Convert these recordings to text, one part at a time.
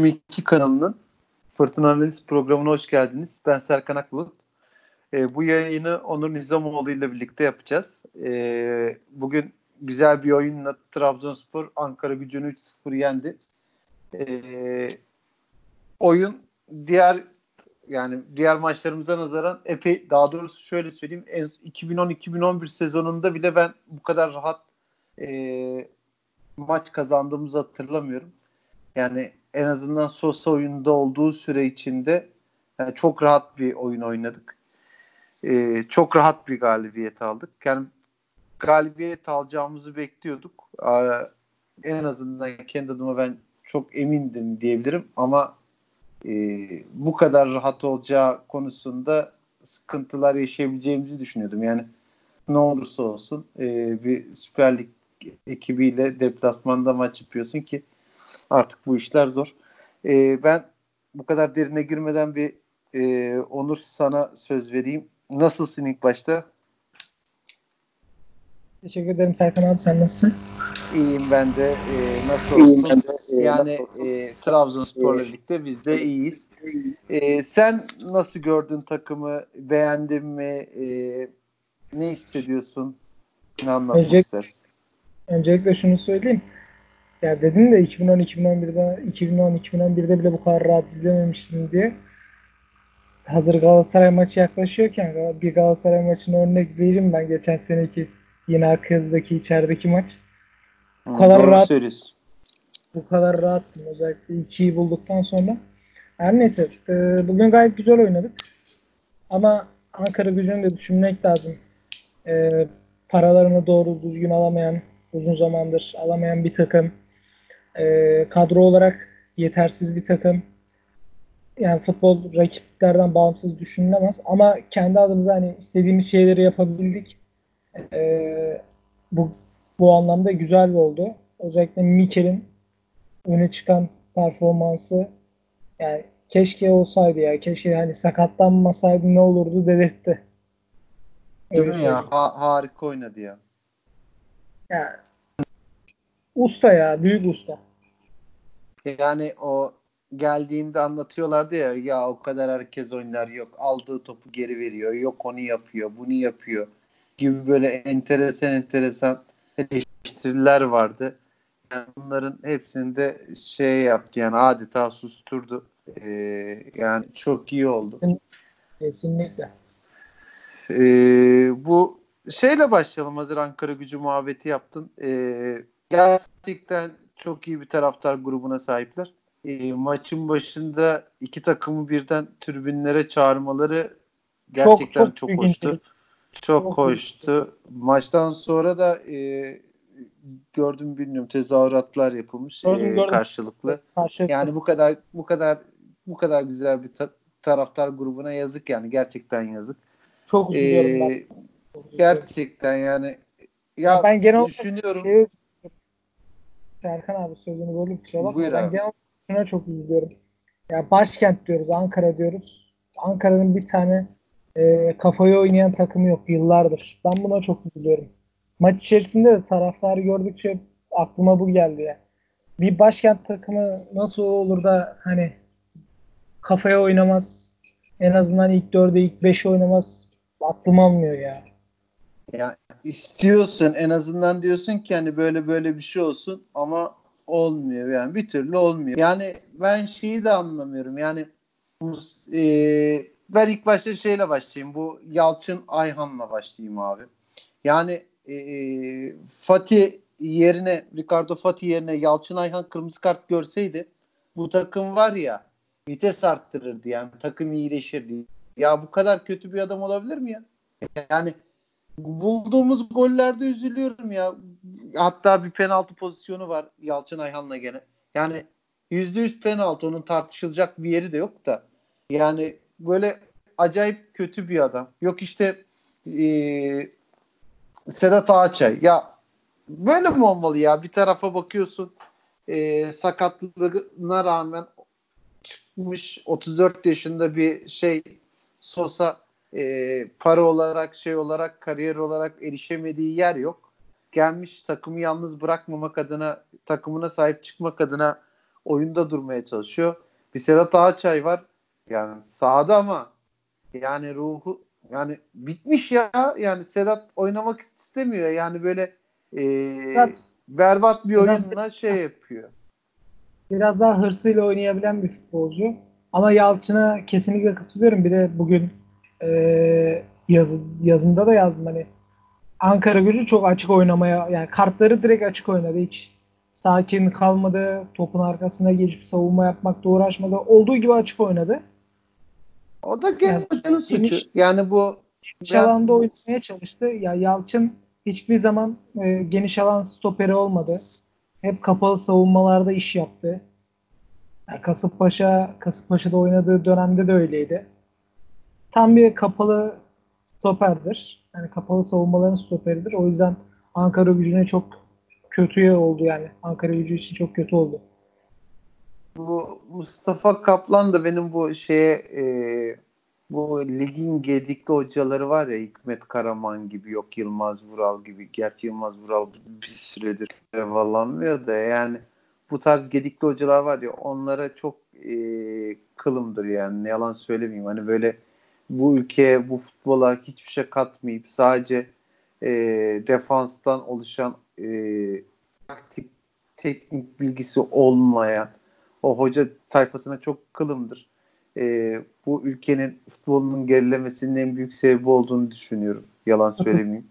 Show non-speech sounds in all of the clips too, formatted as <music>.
22 kanalının Fırtına Analiz programına hoş geldiniz. Ben Serkan Akbulut. E, bu yayını Onur Nizamoğlu ile birlikte yapacağız. E, bugün güzel bir oyunla Trabzonspor Ankara gücünü 3-0 yendi. E, oyun diğer yani diğer maçlarımıza nazaran epey daha doğrusu şöyle söyleyeyim 2010-2011 sezonunda bile ben bu kadar rahat e, maç kazandığımızı hatırlamıyorum. Yani en azından Sosa oyunda olduğu süre içinde yani çok rahat bir oyun oynadık. Ee, çok rahat bir galibiyet aldık. Yani galibiyet alacağımızı bekliyorduk. Ee, en azından kendi adıma ben çok emindim diyebilirim ama e, bu kadar rahat olacağı konusunda sıkıntılar yaşayabileceğimizi düşünüyordum. Yani ne olursa olsun e, bir Süper Lig ekibiyle deplasmanda maç yapıyorsun ki artık bu işler zor. E, ben bu kadar derine girmeden bir e, Onur sana söz vereyim. Nasılsın ilk başta? Teşekkür ederim Serkan abi sen nasılsın? İyiyim ben de. E, nasıl olsun? Ben de, e, yani e, Trabzonspor'la birlikte biz de iyiyiz. E, sen nasıl gördün takımı? Beğendin mi? E, ne hissediyorsun? Ne anlatmak Önce, istersin? Öncelikle şunu söyleyeyim. Ya dedin de 2010-2011'de 2010-2011'de bile bu kadar rahat izlememiştim diye. Hazır Galatasaray maçı yaklaşıyorken bir Galatasaray maçını örnek vereyim ben geçen seneki yine Akyaz'daki içerideki maç. Bu Hı, kadar rahat söylüyorsun. Bu kadar rahattım özellikle 2'yi bulduktan sonra. Her neyse e, bugün gayet güzel oynadık. Ama Ankara gücünü de düşünmek lazım. E, paralarını doğru düzgün alamayan, uzun zamandır alamayan bir takım e, kadro olarak yetersiz bir takım. Yani futbol rakiplerden bağımsız düşünülemez. Ama kendi adımıza hani istediğimiz şeyleri yapabildik. E, bu bu anlamda güzel oldu. Özellikle Mikel'in öne çıkan performansı yani keşke olsaydı ya. Keşke hani sakatlanmasaydı ne olurdu dedirtti. Değil mi ya? Ha, harika oynadı ya. Ya usta ya. Büyük usta. Yani o geldiğinde anlatıyorlardı ya ya o kadar herkes oynar yok aldığı topu geri veriyor yok onu yapıyor bunu yapıyor gibi böyle enteresan enteresan eleştiriler vardı. Yani bunların hepsini de şey yaptı yani adeta susturdu. Ee, yani çok iyi oldu. Kesinlikle. Ee, bu şeyle başlayalım hazır Ankara gücü muhabbeti yaptın. Ee, gerçekten çok iyi bir taraftar grubuna sahipler. E, maçın başında iki takımı birden tribünlere çağırmaları gerçekten çok, çok, çok hoştu. Çok, çok hoştu. Maçtan sonra da e, gördüm bilmiyorum tezahüratlar yapılmış gördüm, e, gördüm. karşılıklı. karşılıklı. Yani bu kadar bu kadar bu kadar güzel bir ta- taraftar grubuna yazık yani gerçekten yazık. Çok üzülüyorum ee, ben. gerçekten yani ya, ya ben genel düşünüyorum. Şey, Serkan abi sözünü bölüp kusura bakma. Buyur ben abi. genel şuna çok üzülüyorum. Ya başkent diyoruz, Ankara diyoruz. Ankara'nın bir tane e, kafayı oynayan takımı yok yıllardır. Ben buna çok üzülüyorum. Maç içerisinde de taraftarı gördükçe aklıma bu geldi ya. Bir başkent takımı nasıl olur da hani kafaya oynamaz. En azından ilk dörde ilk beş oynamaz. Aklım almıyor ya. Ya istiyorsun en azından diyorsun ki hani böyle böyle bir şey olsun ama olmuyor yani bir türlü olmuyor. Yani ben şeyi de anlamıyorum yani e, ben ilk başta şeyle başlayayım bu Yalçın Ayhan'la başlayayım abi. Yani e, Fatih yerine Ricardo Fatih yerine Yalçın Ayhan kırmızı kart görseydi bu takım var ya vites arttırırdı yani takım iyileşirdi. Ya bu kadar kötü bir adam olabilir mi ya? Yani bulduğumuz gollerde üzülüyorum ya. Hatta bir penaltı pozisyonu var Yalçın Ayhan'la gene. Yani yüzde yüz penaltı onun tartışılacak bir yeri de yok da. Yani böyle acayip kötü bir adam. Yok işte e, Sedat Ağaçay. Ya böyle mi olmalı ya? Bir tarafa bakıyorsun e, sakatlığına rağmen çıkmış 34 yaşında bir şey Sosa e, para olarak şey olarak kariyer olarak erişemediği yer yok. Gelmiş takımı yalnız bırakmamak adına takımına sahip çıkmak adına oyunda durmaya çalışıyor. Bir Sedat Ağaçay var. Yani sahada ama yani ruhu yani bitmiş ya. Yani Sedat oynamak istemiyor. Yani böyle e, berbat bir oyunla şey yapıyor. biraz daha hırsıyla oynayabilen bir futbolcu. Ama Yalçın'a kesinlikle katılıyorum. Bir de bugün e, yazı, yazımda da yazdım hani Ankara gücü çok açık oynamaya yani kartları direkt açık oynadı. Hiç sakin kalmadı. Topun arkasına geçip savunma yapmakta uğraşmadı. Olduğu gibi açık oynadı. O da gene Yani hocanın suçu. geniş- Yani bu Geniş Ben- alanda oynamaya çalıştı. Ya Yalçın hiçbir zaman e, geniş alan stoperi olmadı. Hep kapalı savunmalarda iş yaptı. Yani Kasımpaşa, Kasımpaşa'da oynadığı dönemde de öyleydi. Tam bir kapalı stoperdir. Yani kapalı savunmaların stoperidir. O yüzden Ankara gücüne çok kötüye oldu yani. Ankara gücü için çok kötü oldu. bu Mustafa Kaplan da benim bu şeye e, bu ligin gedikli hocaları var ya Hikmet Karaman gibi yok Yılmaz Vural gibi. Gerçi Yılmaz Vural bir süredir evallanmıyor da yani bu tarz gedikli hocalar var ya onlara çok e, kılımdır yani ne yalan söylemeyeyim. Hani böyle bu ülkeye bu futbola hiçbir şey katmayıp sadece e, defanstan oluşan e, taktik teknik bilgisi olmayan o hoca tayfasına çok kılımdır. Ee, bu ülkenin futbolunun gerilemesinin en büyük sebebi olduğunu düşünüyorum. Yalan söylemeyeyim.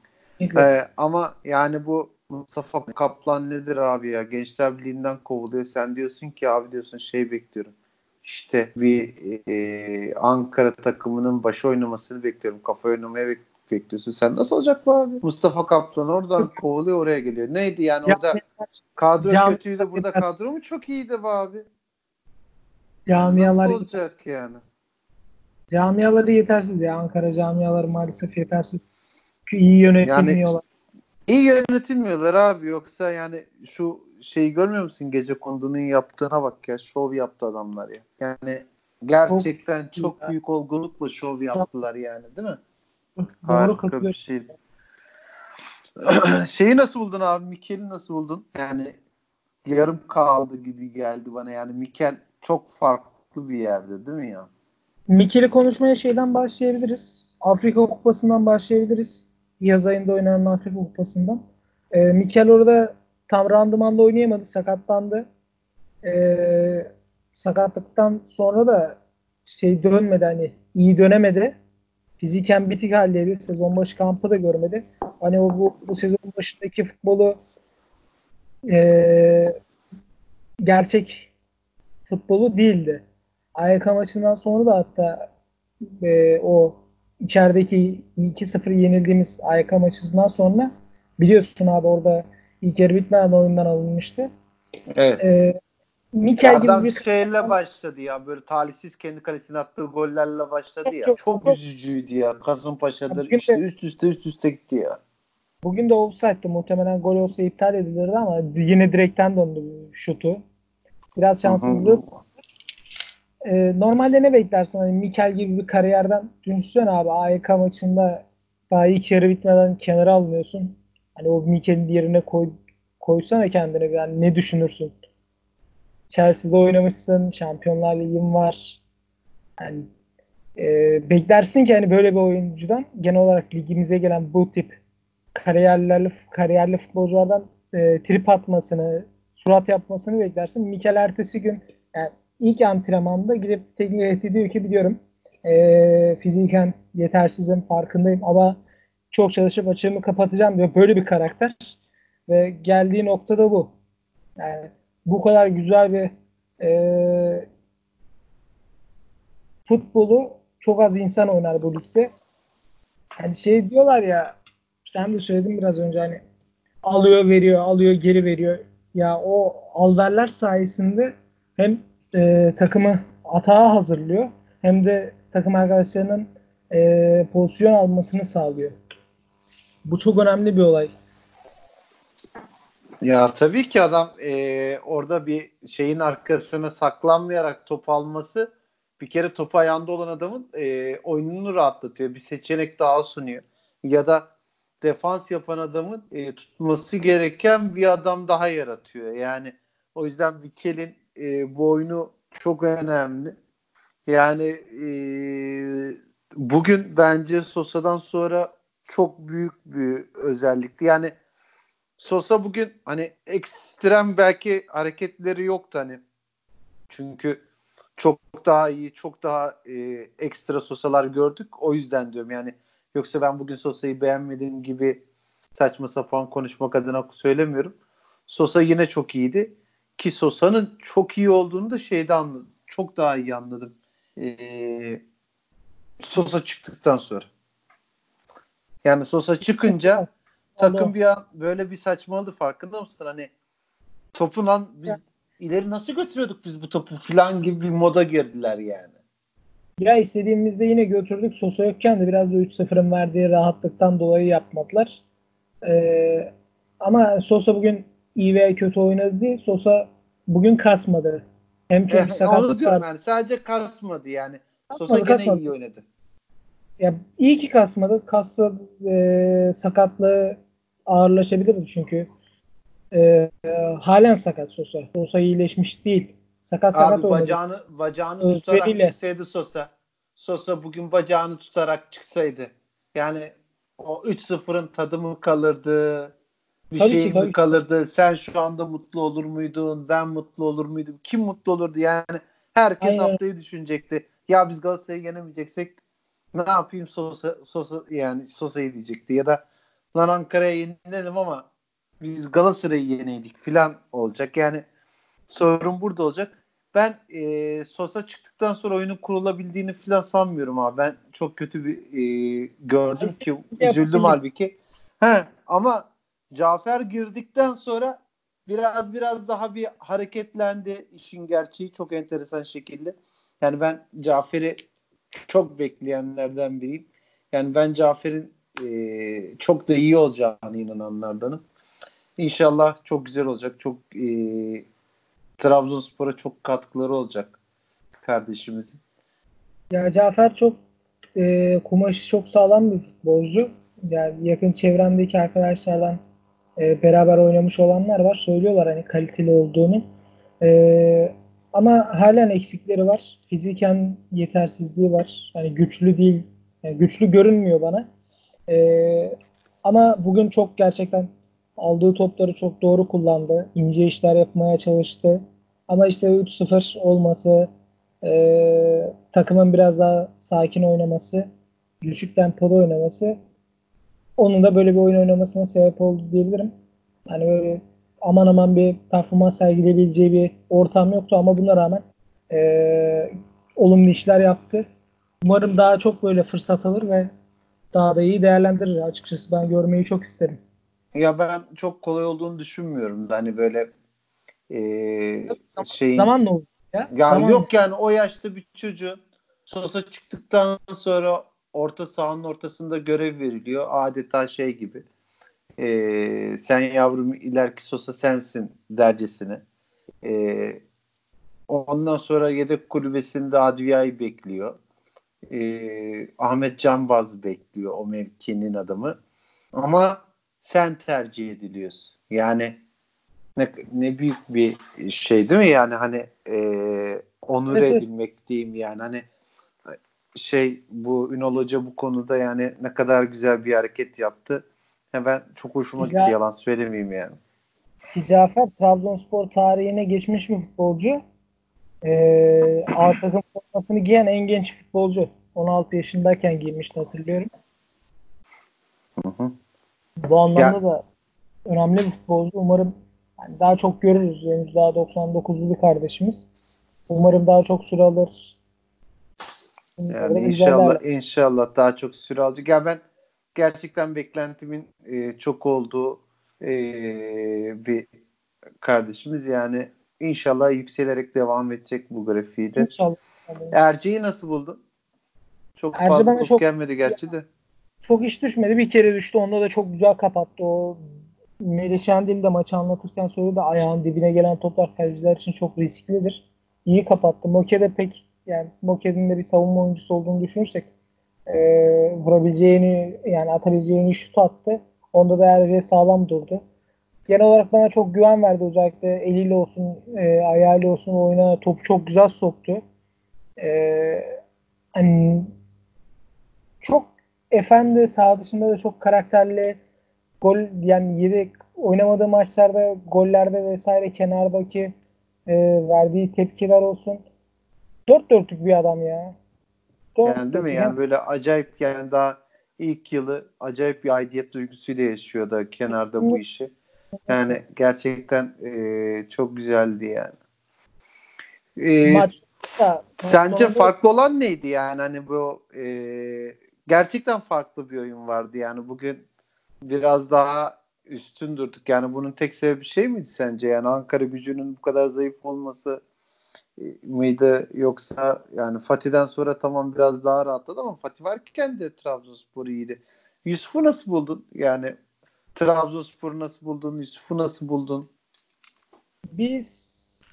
Ee, ama yani bu Mustafa Kaplan nedir abi ya? Gençler Birliği'nden kovuluyor. Sen diyorsun ki abi diyorsun şey bekliyorum. İşte bir e, Ankara takımının başı oynamasını bekliyorum. Kafa oynamaya bek- bekliyorsun. Sen nasıl olacak bu abi? Mustafa Kaplan oradan <laughs> kovuluyor oraya geliyor. Neydi yani orada kadro Cam- kötüydü burada kadro mu çok iyiydi be abi? camialar Nasıl olacak yani? camiaları yetersiz ya. Ankara camiaları maalesef yetersiz. İyi yönetilmiyorlar. İyi yönetilmiyorlar abi yoksa yani şu şeyi görmüyor musun gece kondunun yaptığına bak ya şov yaptı adamlar ya. Yani gerçekten çok, ya. büyük olgunlukla şov yaptılar yani değil mi? Doğru Harika bir katılıyorum. şey. <clears throat> Şeyi nasıl buldun abi? Mikel'i nasıl buldun? Yani yarım kaldı gibi geldi bana yani Mikel çok farklı bir yerde değil mi ya? Mikel'i konuşmaya şeyden başlayabiliriz. Afrika Kupası'ndan başlayabiliriz. Yaz ayında oynanan Afrika Kupası'ndan. Ee, Mikel orada tam randımanda oynayamadı. Sakatlandı. Ee, sakatlıktan sonra da şey dönmedi hani iyi dönemedi. Fiziken bitik haldeydi. Sezon başı kampı da görmedi. Hani o bu, bu sezon başındaki futbolu ee, gerçek futbolu değildi. AYK maçından sonra da hatta e, o içerideki 2-0 yenildiğimiz AYK maçından sonra biliyorsun abi orada ilk yarı bitmeden oyundan alınmıştı. Evet. E, Mikel gibi Adam bir şeyle başladı ya böyle talihsiz kendi kalesine attığı gollerle başladı ya. Çok- Çok, üzücüydü ya. Kasımpaşa'dır Bugün de- işte üst üste üst üste gitti ya. bugün de offside'dı. Muhtemelen gol olsa iptal edilirdi ama yine direkten döndü şutu. Biraz hı. Ee, normalde ne beklersin? Hani Mikel gibi bir kariyerden düşünsene abi AYK maçında daha ilk yarı bitmeden kenara alınıyorsun. Hani o Mikel'in yerine koy, koysana kendine yani ne düşünürsün? Chelsea'de oynamışsın, Şampiyonlar Ligi'in var. Yani e, beklersin ki hani böyle bir oyuncudan genel olarak ligimize gelen bu tip kariyerlerli kariyerli futbolculardan e, trip atmasını, surat yapmasını beklersin. Mikel ertesi gün yani ilk antrenmanda gidip teknik heyeti diyor ki biliyorum e, fiziken yetersizim farkındayım ama çok çalışıp açığımı kapatacağım diyor. Böyle bir karakter ve geldiği nokta da bu. Yani bu kadar güzel bir e, futbolu çok az insan oynar bu ligde. Yani şey diyorlar ya sen de söyledin biraz önce hani alıyor veriyor alıyor geri veriyor. Ya o alverler sayesinde hem e, takımı atağa hazırlıyor hem de takım arkadaşlarının e, pozisyon almasını sağlıyor. Bu çok önemli bir olay. Ya tabii ki adam e, orada bir şeyin arkasına saklanmayarak top alması bir kere topu ayağında olan adamın e, oyununu rahatlatıyor. Bir seçenek daha sunuyor. Ya da defans yapan adamın e, tutması gereken bir adam daha yaratıyor. Yani o yüzden Mikel'in e, bu oyunu çok önemli. Yani e, bugün bence Sosa'dan sonra çok büyük bir özellikti. Yani Sosa bugün hani ekstrem belki hareketleri yoktu hani. Çünkü çok daha iyi, çok daha e, ekstra Sosa'lar gördük. O yüzden diyorum yani. Yoksa ben bugün Sosa'yı beğenmediğim gibi saçma sapan konuşmak adına söylemiyorum. Sosa yine çok iyiydi. Ki Sosa'nın çok iyi olduğunu da şeyde anladım. Çok daha iyi anladım. Ee, Sosa çıktıktan sonra. Yani Sosa çıkınca takım bir an böyle bir saçmaladı farkında mısın? Hani topun an biz ya. ileri nasıl götürüyorduk biz bu topu filan gibi bir moda girdiler yani. Ya istediğimizde yine götürdük. Sosa yokken de biraz da 3-0'ın verdiği rahatlıktan dolayı yapmadılar. Ee, ama Sosa bugün iyi veya kötü oynadı değil. Sosa bugün kasmadı. Hem çünkü eh, onu diyorum yani sadece kasmadı yani. Kasmadı, Sosa gene kasmadı. iyi oynadı. Ya iyi ki kasmadı. Kassa e, sakatlığı ağırlaşabilirdi çünkü. E, e, halen sakat Sosa. Sosa iyileşmiş değil. Sakat sakat Abi bacağını, bacağını tutarak çıksaydı Sosa. Sosa bugün bacağını tutarak çıksaydı. Yani o 3-0'ın tadı mı kalırdı? Bir tabii şey ki, mi kalırdı? Sen şu anda mutlu olur muydun? Ben mutlu olur muydum? Kim mutlu olurdu? Yani herkes Aynen. haftayı düşünecekti. Ya biz Galatasaray'ı yenemeyeceksek ne yapayım Sosa, Sosa yani Sosa'yı diyecekti ya da lan Ankara'ya yenilelim ama biz Galatasaray'ı yeneydik filan olacak. Yani sorun burada olacak. Ben e, Sosa çıktıktan sonra oyunun kurulabildiğini filan sanmıyorum abi. Ben çok kötü bir e, gördüm ki üzüldüm halbuki. He, ama Cafer girdikten sonra biraz biraz daha bir hareketlendi işin gerçeği çok enteresan şekilde. Yani ben Cafer'i çok bekleyenlerden biriyim. Yani ben Cafer'in e, çok da iyi olacağını inananlardanım. İnşallah çok güzel olacak. Çok e, Trabzonspor'a çok katkıları olacak kardeşimizin. Ya Cafer çok e, kumaşı çok sağlam bir futbolcu. Yani yakın çevremdeki arkadaşlardan e, beraber oynamış olanlar var. Söylüyorlar hani kaliteli olduğunu. E, ama halen eksikleri var. Fiziken yetersizliği var. Hani güçlü değil. Yani güçlü görünmüyor bana. E, ama bugün çok gerçekten aldığı topları çok doğru kullandı. İnce işler yapmaya çalıştı. Ama işte 3-0 olması, e, takımın biraz daha sakin oynaması, düşük tempolu oynaması onun da böyle bir oyun oynamasına sebep oldu diyebilirim. Hani böyle aman aman bir performans sergileyebileceği bir ortam yoktu ama buna rağmen e, olumlu işler yaptı. Umarım daha çok böyle fırsat alır ve daha da iyi değerlendirir açıkçası. Ben görmeyi çok isterim. Ya ben çok kolay olduğunu düşünmüyorum. Hani böyle e, zaman, şeyin... Zamanla olur ya. Ya zaman yok yani o yaşta bir çocuğu Sosa çıktıktan sonra orta sahanın ortasında görev veriliyor. Adeta şey gibi. E, sen yavrum ileriki Sosa sensin dercesine. E, ondan sonra yedek kulübesinde Adviya'yı bekliyor. E, Ahmet Canbaz bekliyor o mevkinin adamı. Ama sen tercih ediliyorsun. Yani ne, ne büyük bir şey değil mi yani hani e, onur evet. edilmek diyeyim yani hani şey bu Ünal Hoca bu konuda yani ne kadar güzel bir hareket yaptı. Ya ben çok hoşuma Güzel. gitti yalan söylemeyeyim yani. Cafer Trabzonspor tarihine geçmiş bir futbolcu. Ee, A takım formasını giyen en genç futbolcu. 16 yaşındayken giymişti hatırlıyorum. Hı hı. Bu anlamda ya. da önemli bir futbolcu. Umarım yani daha çok görürüz. Henüz daha 99'lu bir kardeşimiz. Umarım daha çok süre alır. Yani inşallah inşallah daha çok süre alacak. Ya ben gerçekten beklentimin e, çok olduğu e, bir kardeşimiz. Yani inşallah yükselerek devam edecek bu grafiği de. İnşallah. Erce'yi nasıl buldun? Çok Erce fazla top çok, gelmedi gerçi de. Çok iş düşmedi. Bir kere düştü. Onda da çok güzel kapattı. O Melih Şendil de maçı anlatırken söyledi ayağın dibine gelen toplar kaleciler için çok risklidir. İyi kapattı. Moke de pek yani Moke'nin de bir savunma oyuncusu olduğunu düşünürsek e, vurabileceğini yani atabileceğini şut attı. Onda da Erce sağlam durdu. Genel olarak bana çok güven verdi özellikle eliyle olsun e, ayağıyla olsun oyuna topu çok güzel soktu. E, hani çok efendi sağ dışında da çok karakterli gol yani yedi oynamadığı maçlarda gollerde vesaire kenardaki e, verdiği tepkiler olsun. Dört dörtlük bir adam ya. Dört yani değil mi? Yani böyle acayip yani daha ilk yılı acayip bir aidiyet duygusuyla yaşıyor da kenarda bu işi. Yani gerçekten e, çok güzeldi yani. E, maç da, sence farklı olan neydi yani hani bu e, gerçekten farklı bir oyun vardı yani bugün biraz daha üstün durduk yani bunun tek sebebi şey miydi sence yani Ankara gücünün bu kadar zayıf olması e, mıydı yoksa yani Fatih'den sonra tamam biraz daha rahatladı ama Fatih varken de Trabzonspor iyiydi. Yusuf'u nasıl buldun? Yani Trabzonspor'u nasıl buldun? Yusuf'u nasıl buldun? Biz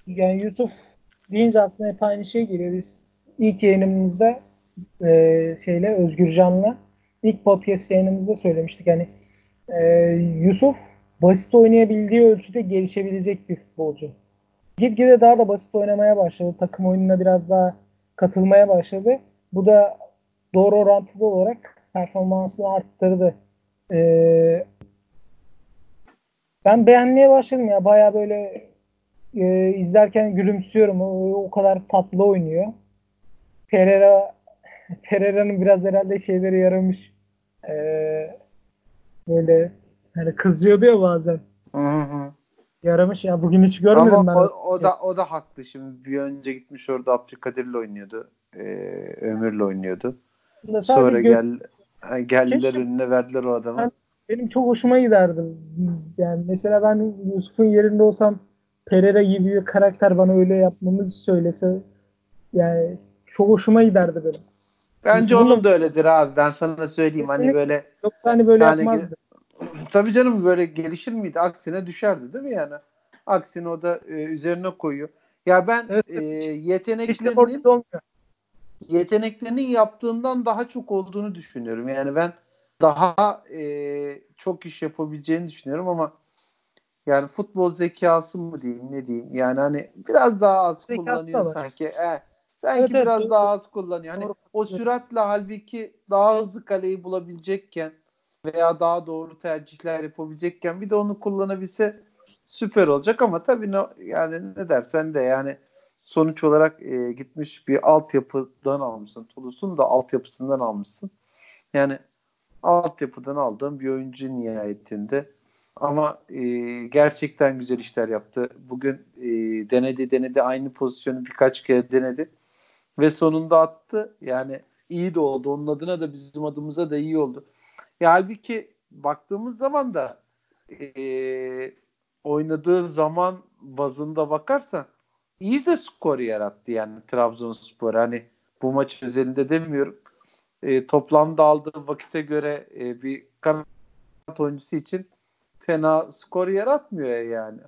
yani Yusuf deyince aklına hep aynı şey geliyor. Biz ilk yayınımızda e, şeyle Özgürcan'la ilk podcast yayınımızda söylemiştik. Yani e, Yusuf basit oynayabildiği ölçüde gelişebilecek bir futbolcu. Gitgide daha da basit oynamaya başladı. Takım oyununa biraz daha katılmaya başladı. Bu da doğru orantılı olarak performansını arttırdı. Ee, ben beğenmeye başladım ya. Baya böyle e, izlerken gülümsüyorum. O, o kadar tatlı oynuyor. Pereira <laughs> Pereira'nın biraz herhalde şeyleri yaramış. Ee, böyle hani kızıyordu ya bazen. Hı hı. Yaramış ya. Bugün hiç görmedim Ama ben. O, o da o da haklı. Şimdi bir önce gitmiş orada Abdülkadir'le oynuyordu. Ee, Ömür'le oynuyordu. Sonra gel geldiler Keşke, önüne verdiler o adama. Ben, benim çok hoşuma giderdi. Yani mesela ben Yusuf'un yerinde olsam Pereira gibi bir karakter bana öyle yapmamı söylese yani çok hoşuma giderdi benim. Bence Yusuf'un onun da öyledir abi. Ben sana söyleyeyim hani Kesinlikle. hani böyle yoksa hani böyle yani, yapmazdı. <clears throat> Tabii canım böyle gelişir miydi? Aksine düşerdi değil mi yani? Aksine o da e, üzerine koyuyor. Ya ben evet, e, yeteneklerinin işte yeteneklerinin yaptığından daha çok olduğunu düşünüyorum. Yani ben daha e, çok iş yapabileceğini düşünüyorum ama yani futbol zekası mı diyeyim ne diyeyim yani hani biraz daha az zekası kullanıyor sanki. E, sanki evet, biraz evet, daha az kullanıyor. Hani o süratle halbuki daha hızlı kaleyi bulabilecekken veya daha doğru tercihler yapabilecekken bir de onu kullanabilse süper olacak ama tabii ne, yani ne dersen de yani sonuç olarak e, gitmiş bir altyapıdan almışsın. Toulouse'un da altyapısından almışsın. Yani altyapıdan aldığım bir oyuncu nihayetinde. Ama e, gerçekten güzel işler yaptı. Bugün e, denedi denedi aynı pozisyonu birkaç kere denedi. Ve sonunda attı. Yani iyi de oldu. Onun adına da bizim adımıza da iyi oldu. Ya halbuki baktığımız zaman da e, oynadığı zaman bazında bakarsan iyi de skor yarattı yani Trabzonspor. Hani bu maç özelinde demiyorum. E, toplamda aldığı vakite göre e, bir kanat oyuncusu için fena skor yaratmıyor yani.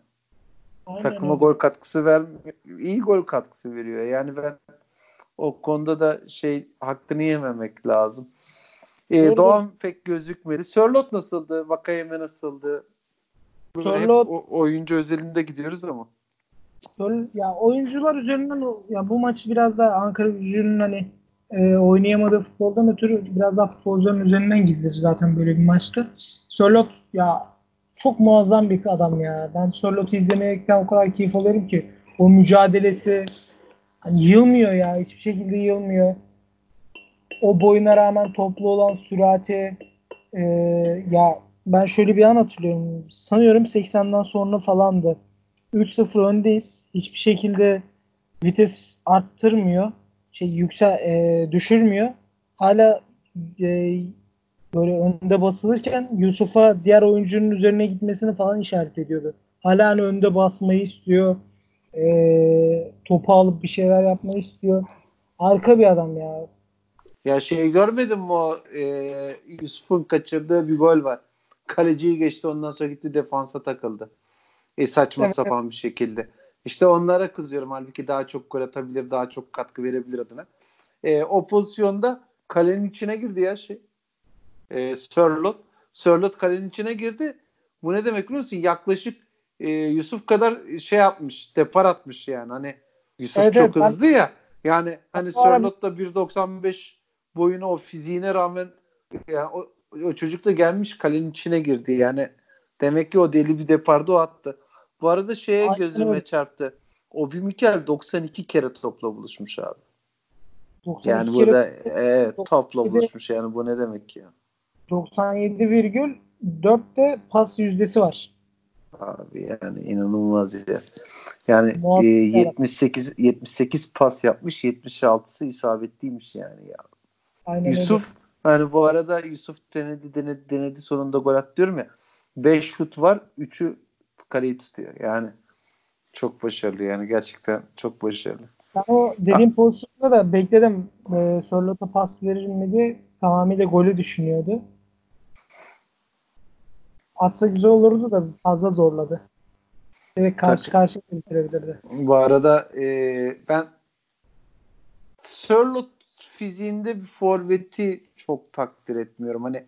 Aynen Takıma öyle. gol katkısı vermiyor. iyi gol katkısı veriyor. Yani ben o konuda da şey hakkını yememek lazım. Ee, Doğan pek gözükmedi. Sörlot nasıldı? Vakayeme nasıldı? Sörlot hep oyuncu özelinde gidiyoruz ama. Ya oyuncular üzerinden ya bu maç biraz da Ankara Gücü'nün hani e, oynayamadığı futboldan ötürü biraz daha futbolcuların üzerinden gidilir zaten böyle bir maçta. Sörlot ya çok muazzam bir adam ya. Ben Sörlot'u izlemekten o kadar keyif alıyorum ki o mücadelesi hani yılmıyor ya. Hiçbir şekilde yılmıyor o boyuna rağmen toplu olan sürati e, ya ben şöyle bir an hatırlıyorum. Sanıyorum 80'den sonra falandı. 3-0 öndeyiz. Hiçbir şekilde vites arttırmıyor. Şey yüksel e, düşürmüyor. Hala e, böyle önde basılırken Yusuf'a diğer oyuncunun üzerine gitmesini falan işaret ediyordu. Hala hani önde basmayı istiyor. E, topu alıp bir şeyler yapmayı istiyor. Harika bir adam ya. Ya şey görmedin mi o e, Yusuf'un kaçırdığı bir gol var. Kaleciyi geçti ondan sonra gitti defansa takıldı. E, saçma evet. sapan bir şekilde. İşte onlara kızıyorum. Halbuki daha çok gol atabilir, daha çok katkı verebilir adına. E, o pozisyonda kalenin içine girdi ya şey. E, Sörlot. Sörlot kalenin içine girdi. Bu ne demek biliyor musun? Yaklaşık e, Yusuf kadar şey yapmış, depar atmış yani. Hani Yusuf Evet, çok evet, hızlı ya. Yani hani Sörlot da 1.95 boyuna o fiziğine rağmen yani o, o çocuk da gelmiş kalenin içine girdi. Yani demek ki o deli bir deparda o attı. Bu arada şeye Aynen gözüme öyle. çarptı. Obi Mikel 92 kere topla buluşmuş abi. 92 Yani kere burada e, topla 97 buluşmuş yani bu ne demek ya? 97,4 de pas yüzdesi var. Abi yani inanılmaz ya. Yani Muazzam e, bir 78 78 pas yapmış, 76'sı isabetliymiş yani ya. Aynen Yusuf yani bu arada Yusuf denedi denedi denedi sonunda gol attı diyorum ya. 5 şut var, 3'ü kaleyi tutuyor. Yani çok başarılı yani gerçekten çok başarılı. Ben o dediğim pozisyonda da bekledim. E, Sörlot'a pas verir mi diye tamamıyla golü düşünüyordu. Atsa güzel olurdu da fazla zorladı. Direkt karşı Tabii. karşıya bitirebilirdi. Bu arada e, ben Sörlot fiziğinde bir forveti çok takdir etmiyorum. Hani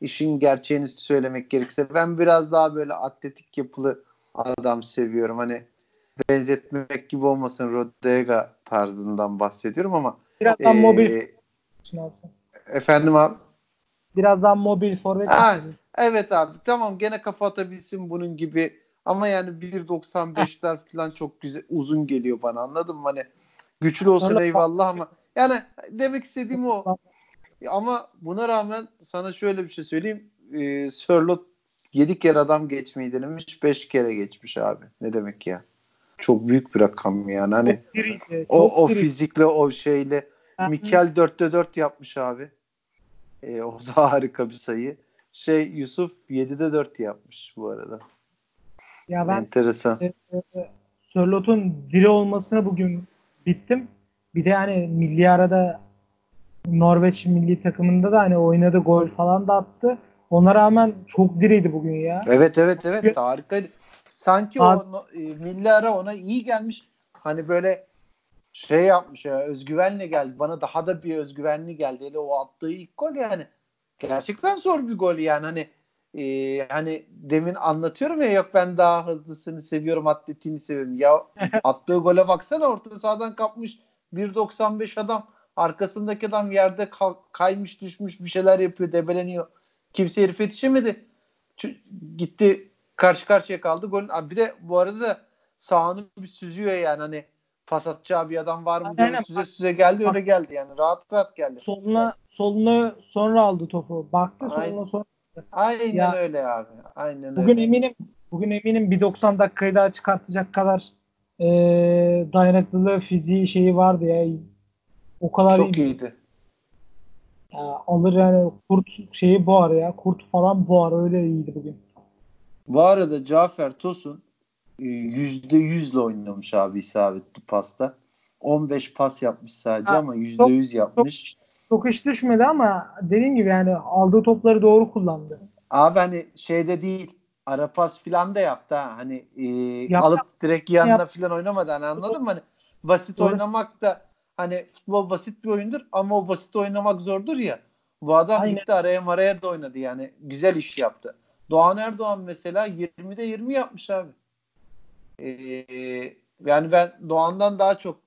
işin gerçeğini söylemek gerekirse. Ben biraz daha böyle atletik yapılı adam seviyorum. Hani benzetmek gibi olmasın Rodega tarzından bahsediyorum ama Biraz daha e, mobil efendim abi? Biraz daha mobil forvet Ha, evet abi. Tamam gene kafa atabilsin bunun gibi. Ama yani 1.95'ler falan çok güzel uzun geliyor bana anladın mı? Hani güçlü olsun eyvallah <laughs> ama yani demek istediğim o. Ama buna rağmen sana şöyle bir şey söyleyeyim. Ee, Sörlot 7 kere adam geçmeyi denemiş 5 kere geçmiş abi. Ne demek ya? Çok büyük bir rakam yani. Hani diriydi. o, o fizikle o şeyle Mikel 4'te 4 yapmış abi. Ee, o da <laughs> harika bir sayı. Şey Yusuf 7'de 4 yapmış bu arada. Ya ben Enteresan. e, e, Sörlot'un diri olmasına bugün bittim. Bir de hani milli arada Norveç milli takımında da hani oynadı gol falan da attı. Ona rağmen çok diriydi bugün ya. Evet evet evet harikaydı. Sanki Abi- o e, milli ara ona iyi gelmiş. Hani böyle şey yapmış ya özgüvenle geldi. Bana daha da bir özgüvenli geldi. Hele o attığı ilk gol yani. Gerçekten zor bir gol yani hani e, hani demin anlatıyorum ya yok ben daha hızlısını seviyorum atletiğini seviyorum. Ya <laughs> attığı gole baksana orta sahadan kapmış 1.95 adam arkasındaki adam yerde kaymış düşmüş bir şeyler yapıyor debeleniyor. Kimse herif yetişemedi. Gitti karşı karşıya kaldı. Golün Abi bir de bu arada da sağını bir süzüyor yani hani pas atacağı bir adam var mı diye süze süze geldi öyle geldi yani rahat rahat geldi. Soluna solunu sonra aldı topu. Baktı Aynen. soluna sonra. Aynen Ya- öyle abi. Aynen Bugün öyle. eminim bugün eminim bir 90 dakikayı daha çıkartacak kadar e, dayanıklılığı, fiziği şeyi vardı ya. O kadar Çok iyi. iyiydi. Ya, alır yani kurt şeyi boğar ya. Kurt falan boğar. Öyle iyiydi bugün. Bu arada Cafer Tosun e, yüzde yüzle oynamış abi isabetli pasta. 15 pas yapmış sadece Ha, ama yüzde yüz yapmış. Çok iş düşmedi ama dediğim gibi yani aldığı topları doğru kullandı. Abi hani şeyde değil ara pas filan da yaptı ha. Hani e, Yap- alıp direkt yanına yap- filan oynamadı. Hani anladın mı? Hani basit Doğru. oynamak da hani futbol basit bir oyundur ama o basit oynamak zordur ya. Bu adam Aynen. gitti araya maraya da oynadı yani. Güzel iş yaptı. Doğan Erdoğan mesela 20'de 20 yapmış abi. Ee, yani ben Doğan'dan daha çok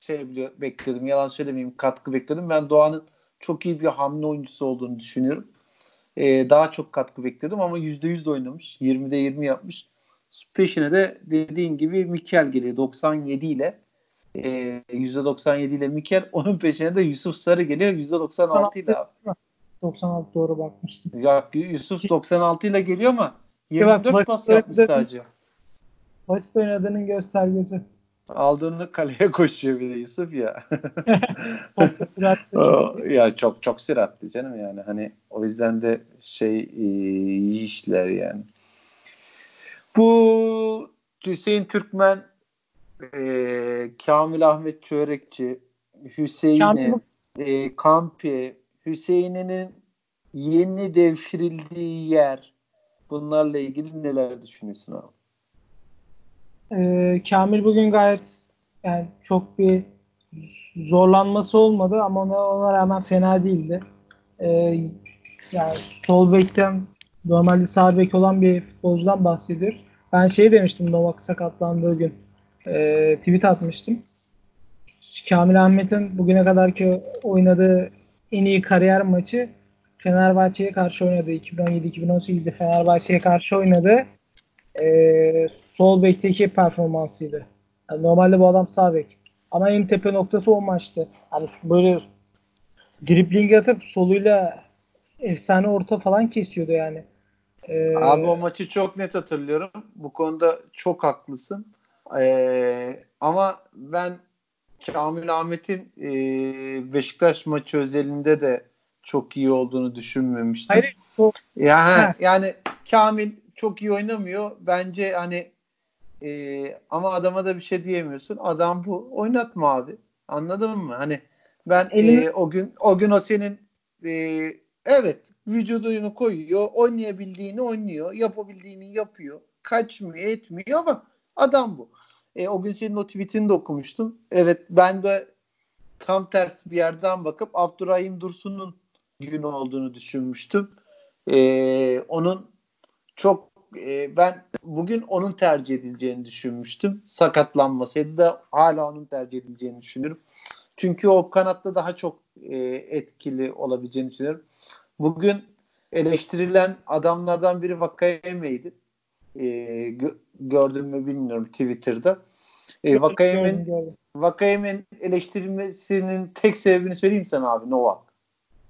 şey bekliyordum. Yalan söylemeyeyim. Katkı bekliyordum. Ben Doğan'ın çok iyi bir hamle oyuncusu olduğunu düşünüyorum. Ee, daha çok katkı bekliyordum ama %100 de oynamış. 20'de 20 yapmış. Peşine de dediğin gibi Mikel geliyor 97 ile. Ee, %97 ile Mikel. <laughs> Onun peşine de Yusuf Sarı geliyor %96 ile abi. 96 doğru bakmıştım. Ya Yusuf 96 ile geliyor ama Ya bak, 24 basit pas yapmış sadece. Basit oynadığının göstergesi. Aldığını kaleye <laughs> koşuyor bir de Yusuf ya. <laughs> Ya çok çok süratli canım yani hani o yüzden de şey iyi işler yani. Bu Hüseyin Türkmen, e, Kamil Ahmet Çörekçi, Hüseyin'i, e, Kampi, Hüseyin'in yeni devşirildiği yer bunlarla ilgili neler düşünüyorsun abi? Ee, Kamil bugün gayet yani çok bir zorlanması olmadı ama ona, ona rağmen fena değildi. Ee, yani sol bekten normalde sağ bek olan bir futbolcudan bahsediyoruz. Ben şey demiştim Novak sakatlandığı gün. E, tweet atmıştım. Kamil Ahmet'in bugüne kadarki oynadığı en iyi kariyer maçı Fenerbahçe'ye karşı oynadı. 2017-2018'de Fenerbahçe'ye karşı oynadı. E, sol bekteki performansıydı. Yani normalde bu adam sağ bek. Ama en tepe noktası o maçtı. Yani böyle dribling atıp soluyla efsane orta falan kesiyordu yani. Ee, Abi o maçı çok net hatırlıyorum. Bu konuda çok haklısın. Ee, ama ben Kamil Ahmet'in e, Beşiktaş maçı özelinde de çok iyi olduğunu düşünmemiştim. Hayır. Yani, yani Kamil çok iyi oynamıyor. Bence hani e, ama adama da bir şey diyemiyorsun. Adam bu. Oynatma abi. Anladın mı? Hani ben e, o gün o gün o senin e, evet vücudunu koyuyor. Oynayabildiğini oynuyor. Yapabildiğini yapıyor. Kaçmıyor etmiyor ama adam bu. E, o gün senin o tweetini de okumuştum. Evet ben de tam tersi bir yerden bakıp Abdurrahim Dursun'un günü olduğunu düşünmüştüm. E, onun çok e, ben bugün onun tercih edileceğini düşünmüştüm. Sakatlanmasaydı da hala onun tercih edileceğini düşünüyorum. Çünkü o kanatta daha çok e, etkili olabileceğini düşünüyorum. Bugün eleştirilen adamlardan biri Vakayeme'ydi. E, gö- gördüm mü bilmiyorum Twitter'da. E, Vakayeme'nin Vakayeme'nin eleştirilmesinin tek sebebini söyleyeyim sana abi Novak.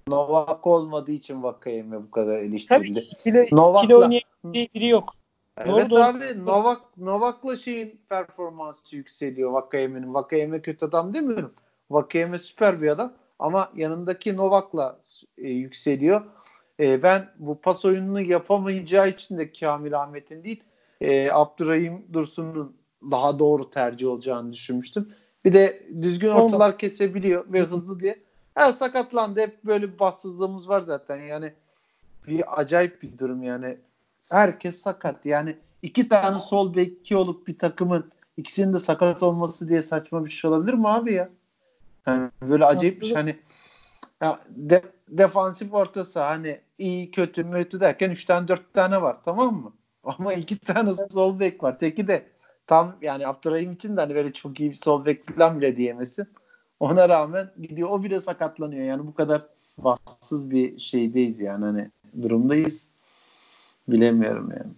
Novak olmadığı için Vakayeme bu kadar eleştirildi. Tabii ikili, Novak'la, ikili biri yok. Evet doğru, abi doğru. Novak Novak'la şeyin performansı yükseliyor Vakayeme'nin. Vakayeme kötü adam demiyorum. Vakayeme süper bir adam ama yanındaki Novak'la e, yükseliyor. E, ben bu pas oyununu yapamayacağı için de Kamil Ahmet'in değil e, Abdurrahim Dursun'un daha doğru tercih olacağını düşünmüştüm. Bir de düzgün ortalar kesebiliyor ve hızlı diye. Her sakatlandı. Hep böyle bir bahtsızlığımız var zaten. Yani bir acayip bir durum yani. Herkes sakat. Yani iki tane sol beki olup bir takımın ikisinin de sakat olması diye saçma bir şey olabilir mi abi ya? Yani böyle acayip bir şey. Hani ya de, defansif ortası hani iyi kötü mütü derken 3 tane 4 tane var tamam mı? Ama iki tane sol bek var. Teki de tam yani Abdurrahim için de hani böyle çok iyi bir sol bek falan bile diyemesin. Ona rağmen gidiyor o bile sakatlanıyor. Yani bu kadar bahtsız bir şeydeyiz yani hani durumdayız. Bilemiyorum yani.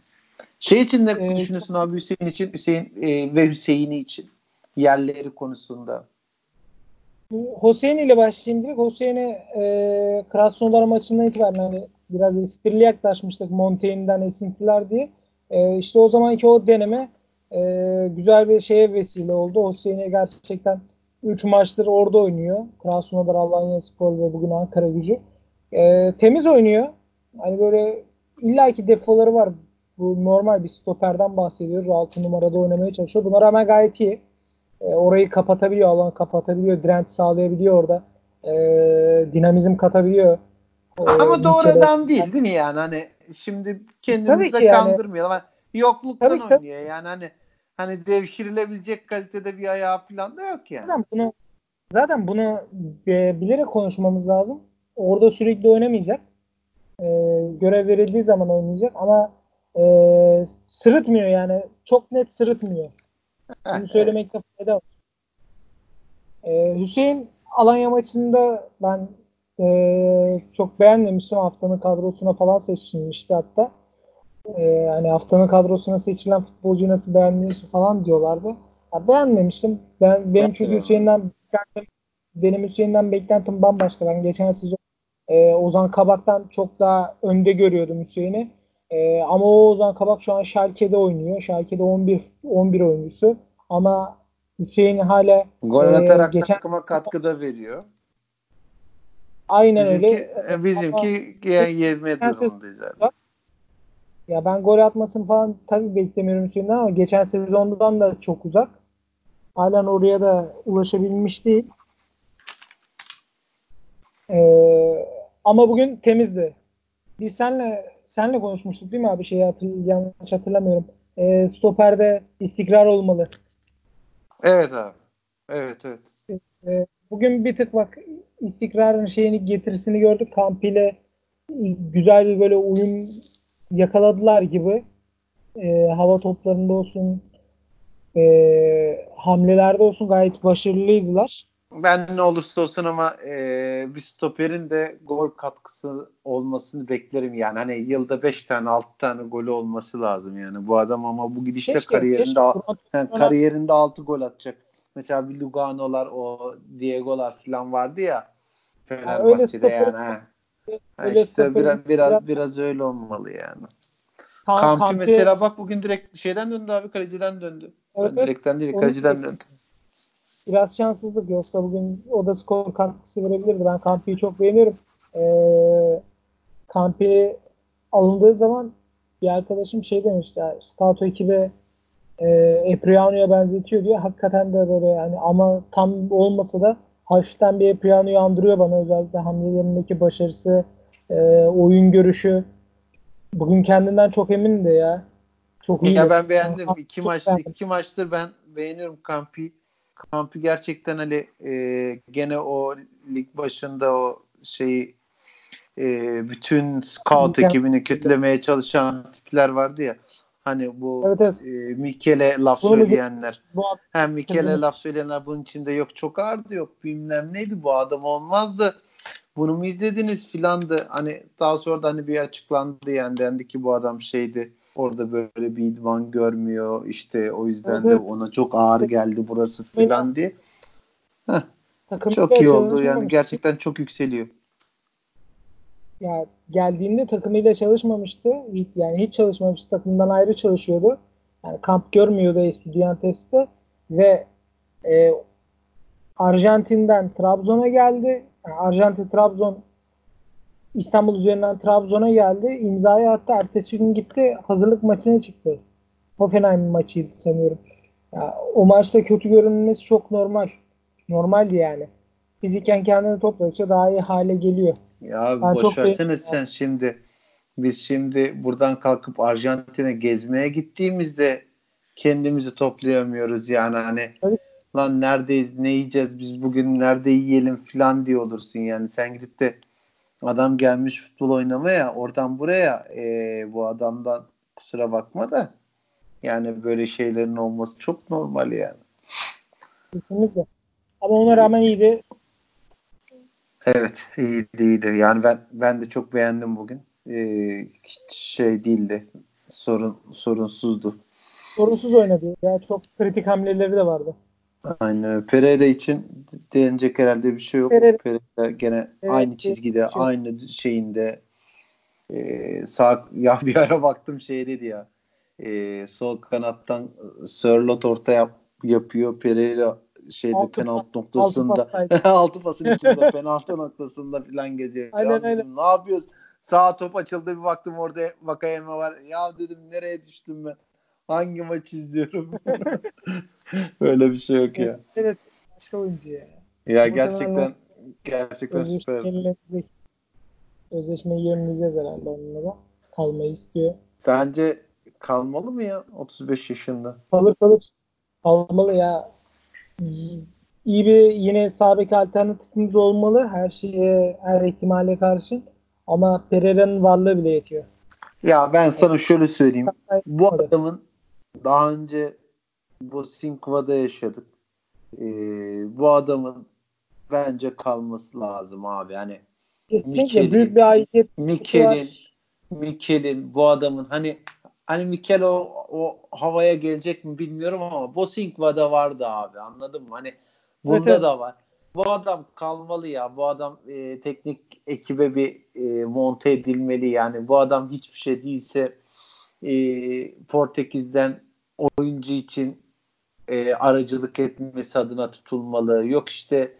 Şey için ne ee, düşünüyorsun abi Hüseyin için Hüseyin e, ve Hüseyin'i için yerleri konusunda? Hüseyin ile başlayayım direkt. Hüseyin'e e, Krasnodar maçından itibaren hani biraz esprili yaklaşmıştık Montaigne'den esintiler diye. E, işte o zamanki o deneme e, güzel bir şeye vesile oldu. Hüseyin'e gerçekten 3 maçtır orada oynuyor. Krasnodar, Alanya Spor ve bugün Ankara gücü. E, temiz oynuyor. Hani böyle illaki defoları var. Bu normal bir stoperden bahsediyoruz. 6 numarada oynamaya çalışıyor. Buna rağmen gayet iyi. E, orayı kapatabiliyor, alan kapatabiliyor, direnç sağlayabiliyor orada. E, dinamizm katabiliyor. E, Ama doğrudan değil değil mi yani? Hani şimdi kendimizi de kandırmayalım. Yani. Yokluktan tabii, oynuyor yani hani hani devşirilebilecek kalitede bir ayağı falan da yok yani. Zaten bunu zaten bunu e, bilerek konuşmamız lazım. Orada sürekli oynamayacak. E, görev verildiği zaman oynayacak ama e, sırıtmıyor yani. Çok net sırıtmıyor. Bunu <laughs> söylemekte fayda var. Ee, Hüseyin Alanya maçında ben e, çok beğenmemiştim. Haftanın kadrosuna falan seçilmişti hatta. E, hani haftanın kadrosuna seçilen futbolcuyu nasıl beğenmiyorsun falan diyorlardı. Ya beğenmemiştim. Ben benim çünkü Hüseyin'den benim Hüseyin'den beklentim bambaşka. Ben geçen sezon e, Ozan Kabak'tan çok daha önde görüyordum Hüseyin'i. E, ama o Ozan Kabak şu an Schalke'de oynuyor. Schalke'de 11 11 oyuncusu. Ama Hüseyin hala gol atarak e, geçen takıma katkıda veriyor. Aynen bizimki, öyle. Bizimki yani yeme durumundayız abi. Ya ben gol atmasını falan tabii beklemiyorum Hüseyin'den ama geçen sezondan da çok uzak. Halen oraya da ulaşabilmiş değil. Ee, ama bugün temizdi. Biz senle senle konuşmuştuk değil mi abi? Şeyi hatırl yanlış hatırlamıyorum. Ee, stoperde istikrar olmalı. Evet abi. Evet evet. Ee, bugün bir tık bak istikrarın şeyini getirisini gördük. Kamp ile güzel bir böyle uyum yakaladılar gibi e, hava toplarında olsun e, hamlelerde olsun gayet başarılıydılar. Ben ne olursa olsun ama e, bir stoperin de gol katkısı olmasını beklerim yani. Hani yılda 5 tane 6 tane golü olması lazım yani. Bu adam ama bu gidişte Keşke, kariyerinde keşke. yani kariyerinde 6 gol atacak. Mesela bir Lugano'lar o Diego'lar falan vardı ya Fenerbahçe'de yani. Ha. Ha işte biraz, biraz biraz öyle olmalı yani. Kamp, Kampi, Kampi mesela bak bugün direkt şeyden döndü abi kaleciden döndü. Evet, yani direkten değil kaleciden döndü. Biraz şanssızlık yoksa bugün o da skor katkısı verebilirdi. Ben Kampi'yi çok beğeniyorum. Ee, Kampi alındığı zaman bir arkadaşım şey demişti. Yani, Scout ekibe e, Epriano'ya benzetiyor diyor. Hakikaten de böyle yani ama tam olmasa da hafiften bir Epriano'yu andırıyor bana. Özellikle hamlelerindeki başarısı, e, oyun görüşü. Bugün kendinden çok emin de ya. Çok iyi. Ya ben beğendim. Yani, iki maç beğendim. iki maçtır ben beğeniyorum Kampi. Kampi gerçekten hani e, gene o lig başında o şeyi e, bütün scout ekibini kötülemeye çalışan tipler vardı ya. Hani bu evet, evet. E, Mikel'e laf Bunu söyleyenler. Hem Mikel'e laf söyleyenler bunun içinde yok çok ağırdı yok bilmem neydi bu adam olmazdı. Bunu mu izlediniz filandı. Hani daha sonra da hani bir açıklandı yani dendi ki bu adam şeydi orada böyle bir idman görmüyor işte o yüzden evet. de ona çok ağır geldi burası filan diye. Heh. Çok iyi oldu yani gerçekten çok yükseliyor ya geldiğinde takımıyla çalışmamıştı. Yani hiç çalışmamıştı. Takımdan ayrı çalışıyordu. Yani kamp görmüyordu Estudiantes'te ve e, Arjantin'den Trabzon'a geldi. Yani Arjantin Trabzon İstanbul üzerinden Trabzon'a geldi. İmzayı attı. Ertesi gün gitti. Hazırlık maçına çıktı. Hoffenheim maçıydı sanıyorum. Ya, o maçta kötü görünmesi çok normal. Normaldi yani. Fiziken kendini topladıkça daha iyi hale geliyor. Ya ben boş versene sen şimdi. Biz şimdi buradan kalkıp Arjantin'e gezmeye gittiğimizde kendimizi toplayamıyoruz yani hani evet. lan neredeyiz ne yiyeceğiz biz bugün nerede yiyelim falan diye olursun yani sen gidip de adam gelmiş futbol oynamaya oradan buraya e, bu adamdan kusura bakma da yani böyle şeylerin olması çok normal yani. Kesinlikle. Ama ona rağmen iyiydi. Evet iyiydi iyiydi. Yani ben ben de çok beğendim bugün. Ee, hiç şey değildi. Sorun sorunsuzdu. Sorunsuz oynadı. Ya çok kritik hamleleri de vardı. Aynen. Pereira için denecek herhalde bir şey yok. Pereira, Pereira gene evet, aynı çizgide, şey. aynı şeyinde e, sağ ya bir ara baktım şey dedi ya. E, sol kanattan Sörlot orta yap, yapıyor. Pereira şeyde altı penaltı noktasında <laughs> altı pasın <laughs> içinde penaltı noktasında falan geziyor. Aynen, ya aynen. Dedim, ne yapıyoruz? Sağ top açıldı bir baktım orada Vakayeme var. Ya dedim nereye düştüm ben? Hangi maç izliyorum? <laughs> Öyle bir şey yok ya. Evet. Başka oyuncu ya. Ya gerçekten gerçekten süper. Sözleşmeyi yenileyeceğiz herhalde onlara. Kalmayı istiyor. Sence kalmalı mı ya 35 yaşında? Kalır kalır. Kalmalı ya iyi bir yine sabek alternatifimiz olmalı her şeye, her ihtimale karşı. Ama Pereira'nın varlığı bile yetiyor. Ya ben sana şöyle söyleyeyim. Bu adamın daha önce Bosinkva'da yaşadık. Ee, bu adamın bence kalması lazım abi. Yani Kesinlikle büyük bir aidiyet Mikel'in Mikel'in bu adamın hani Hani Mikel o, o havaya gelecek mi bilmiyorum ama Bosinkva'da vardı abi anladın mı? Hani bunda evet, da var. Bu adam kalmalı ya. Bu adam e, teknik ekibe bir e, monte edilmeli yani. Bu adam hiçbir şey değilse e, Portekiz'den oyuncu için e, aracılık etmesi adına tutulmalı. Yok işte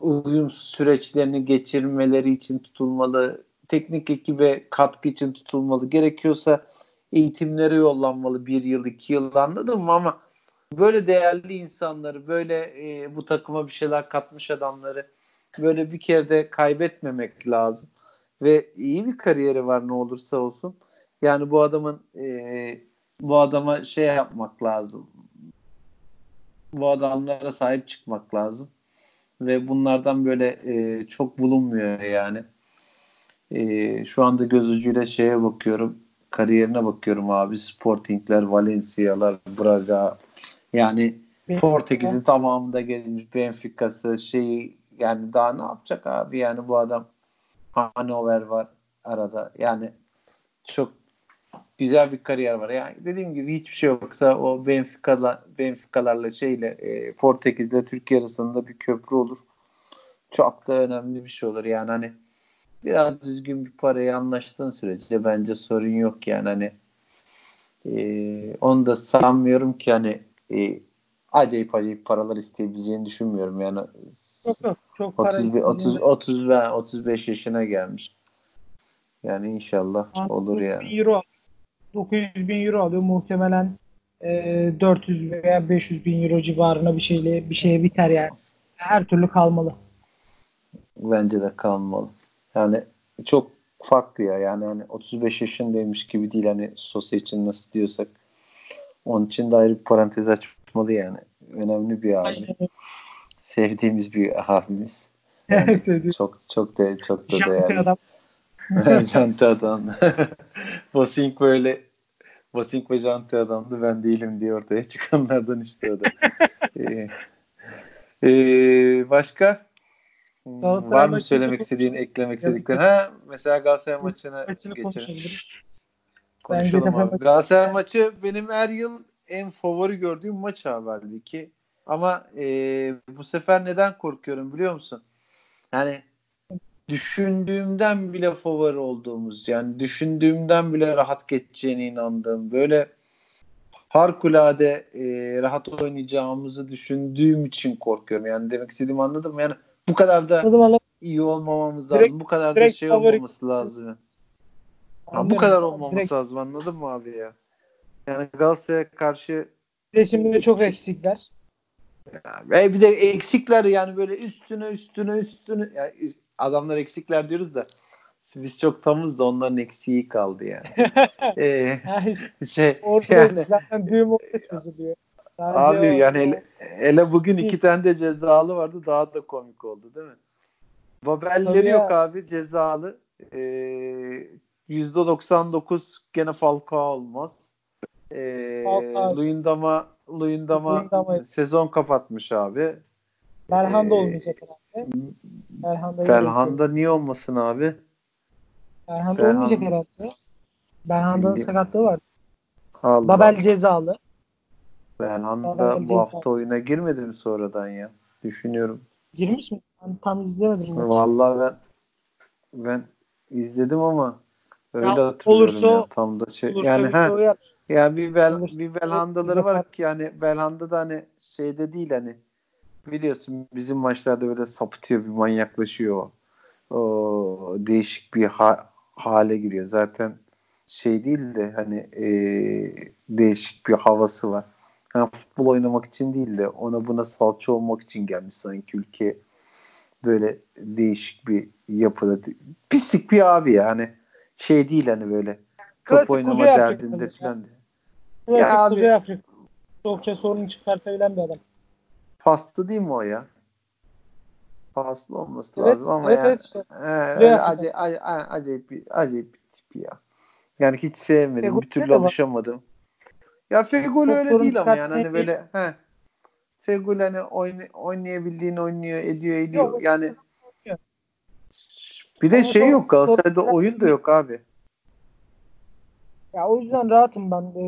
uyum süreçlerini geçirmeleri için tutulmalı. Teknik ekibe katkı için tutulmalı. Gerekiyorsa eğitimlere yollanmalı bir yıl iki yıl anladım mı? Ama böyle değerli insanları böyle e, bu takıma bir şeyler katmış adamları böyle bir kere de kaybetmemek lazım. Ve iyi bir kariyeri var ne olursa olsun. Yani bu adamın e, bu adama şey yapmak lazım. Bu adamlara sahip çıkmak lazım. Ve bunlardan böyle e, çok bulunmuyor yani. E, şu anda göz ucuyla şeye bakıyorum kariyerine bakıyorum abi. Sportingler, Valencia'lar, Braga. Yani Portekiz'in tamamında gelmiş Benfica'sı şey yani daha ne yapacak abi yani bu adam Hanover var arada. Yani çok güzel bir kariyer var. Yani dediğim gibi hiçbir şey yoksa o Benfica'la Benfica'larla şeyle e, Portekiz'le Türkiye arasında bir köprü olur. Çok da önemli bir şey olur. Yani hani biraz düzgün bir paraya anlaştığın sürece bence sorun yok yani hani e, onu da sanmıyorum ki hani e, acayip acayip paralar isteyebileceğini düşünmüyorum yani Yok yok. Çok para 30 istediğinde- 30 30 ve 35 yaşına gelmiş. Yani inşallah olur 900 yani. euro alıyor. 900 bin euro alıyor. Muhtemelen e, 400 veya 500 bin euro civarına bir şeyle bir şeye biter yani. Her türlü kalmalı. Bence de kalmalı. Yani çok farklı ya. Yani hani 35 yaşındaymış gibi değil hani Sosa için nasıl diyorsak. Onun için de ayrı bir parantez açmalı yani. Önemli bir abi. Sevdiğimiz bir abimiz. <laughs> Yani çok çok da çok da değerli. adam. Janti adam. Bosink böyle Bosink ve Janti adamdı. Ben değilim diye ortaya çıkanlardan işte o da. <laughs> Ee, ee, başka? Hmm, Var mı maçını söylemek istediğin, eklemek istediklerin? Ha, mesela Galatasaray maçına Maçını geçelim. Konuşalım Bence abi. Galatasaray maçı benim her yıl en favori gördüğüm maç abi halbuki. Ama e, bu sefer neden korkuyorum biliyor musun? Yani düşündüğümden bile favori olduğumuz yani düşündüğümden bile rahat geçeceğine inandığım böyle harikulade e, rahat oynayacağımızı düşündüğüm için korkuyorum. Yani demek istediğimi anladın mı? Yani bu kadar da iyi olmamamız Direkt- lazım. Bu kadar da şey favori- olmaması lazım. Ha, bu kadar olmaması Direkt- lazım anladın mı abi ya? Yani Galatasaray'a karşı de şimdi çok eksikler. ve bir de eksikler yani böyle üstüne üstüne üstüne yani adamlar eksikler diyoruz da biz çok tamız da onların eksiği kaldı yani. <laughs> Ee, şey orada yani zaten düğüm orada çözülüyor. Abi o- yani hele, hele bugün iki tane de cezalı vardı daha da komik oldu değil mi? Babelleri yok abi cezalı. Ee, %99 gene Falcao olmaz. Ee, Falcao. Luyendama Luyendama Luyendama. sezon kapatmış abi. Belhanda Ee, olmayacak herhalde. Belhanda Felhanda niye olmasın abi? Belhanda Belhanda- olmayacak herhalde. Belhanda'nın Bildi- sakatlığı var. Allah. Babel cezalı. Belhanda Babel bu hafta oyuna girmedi mi sonradan ya? Düşünüyorum. Girmiş mi? Ben tam izlemedim. Vallahi ben ben izledim ama öyle Ya hatırlıyorum olursa- ya tam da şey Olursa yani ha şey ya bir bel, Olursa- bir belhandaları var ki yani belhanda da hani şeyde değil hani biliyorsun bizim maçlarda böyle sapıtıyor bir manyaklaşıyor o. O değişik bir ha- hale giriyor. Zaten şey değil de hani e, değişik bir havası var. Yani futbol oynamak için değil de ona buna salça olmak için gelmiş sanki ülke böyle değişik bir yapıda. Pislik bir abi ya hani şey değil hani böyle top Klasik oynama derdinde falan. Klasik Ya abi- Kuzey Afrika. Çokça sorun çıkartabilen bir adam. Paslı değil mi o ya? Paslı olması Evet, lazım ama evet, yani evet işte. Afrika. acayip, acayip, acayip, bir, acayip bir tip ya. Yani hiç sevmedim. Fegoli bir türlü de var. Ya Çok öyle değil ama yani hani böyle he. Fegoli hani oyn, oynayabildiğini oynuyor, ediyor, ediyor. Yok, yani bir de Ama şey yok Galatasaray'da oyun da yok abi. Ya o yüzden rahatım ben. Ee,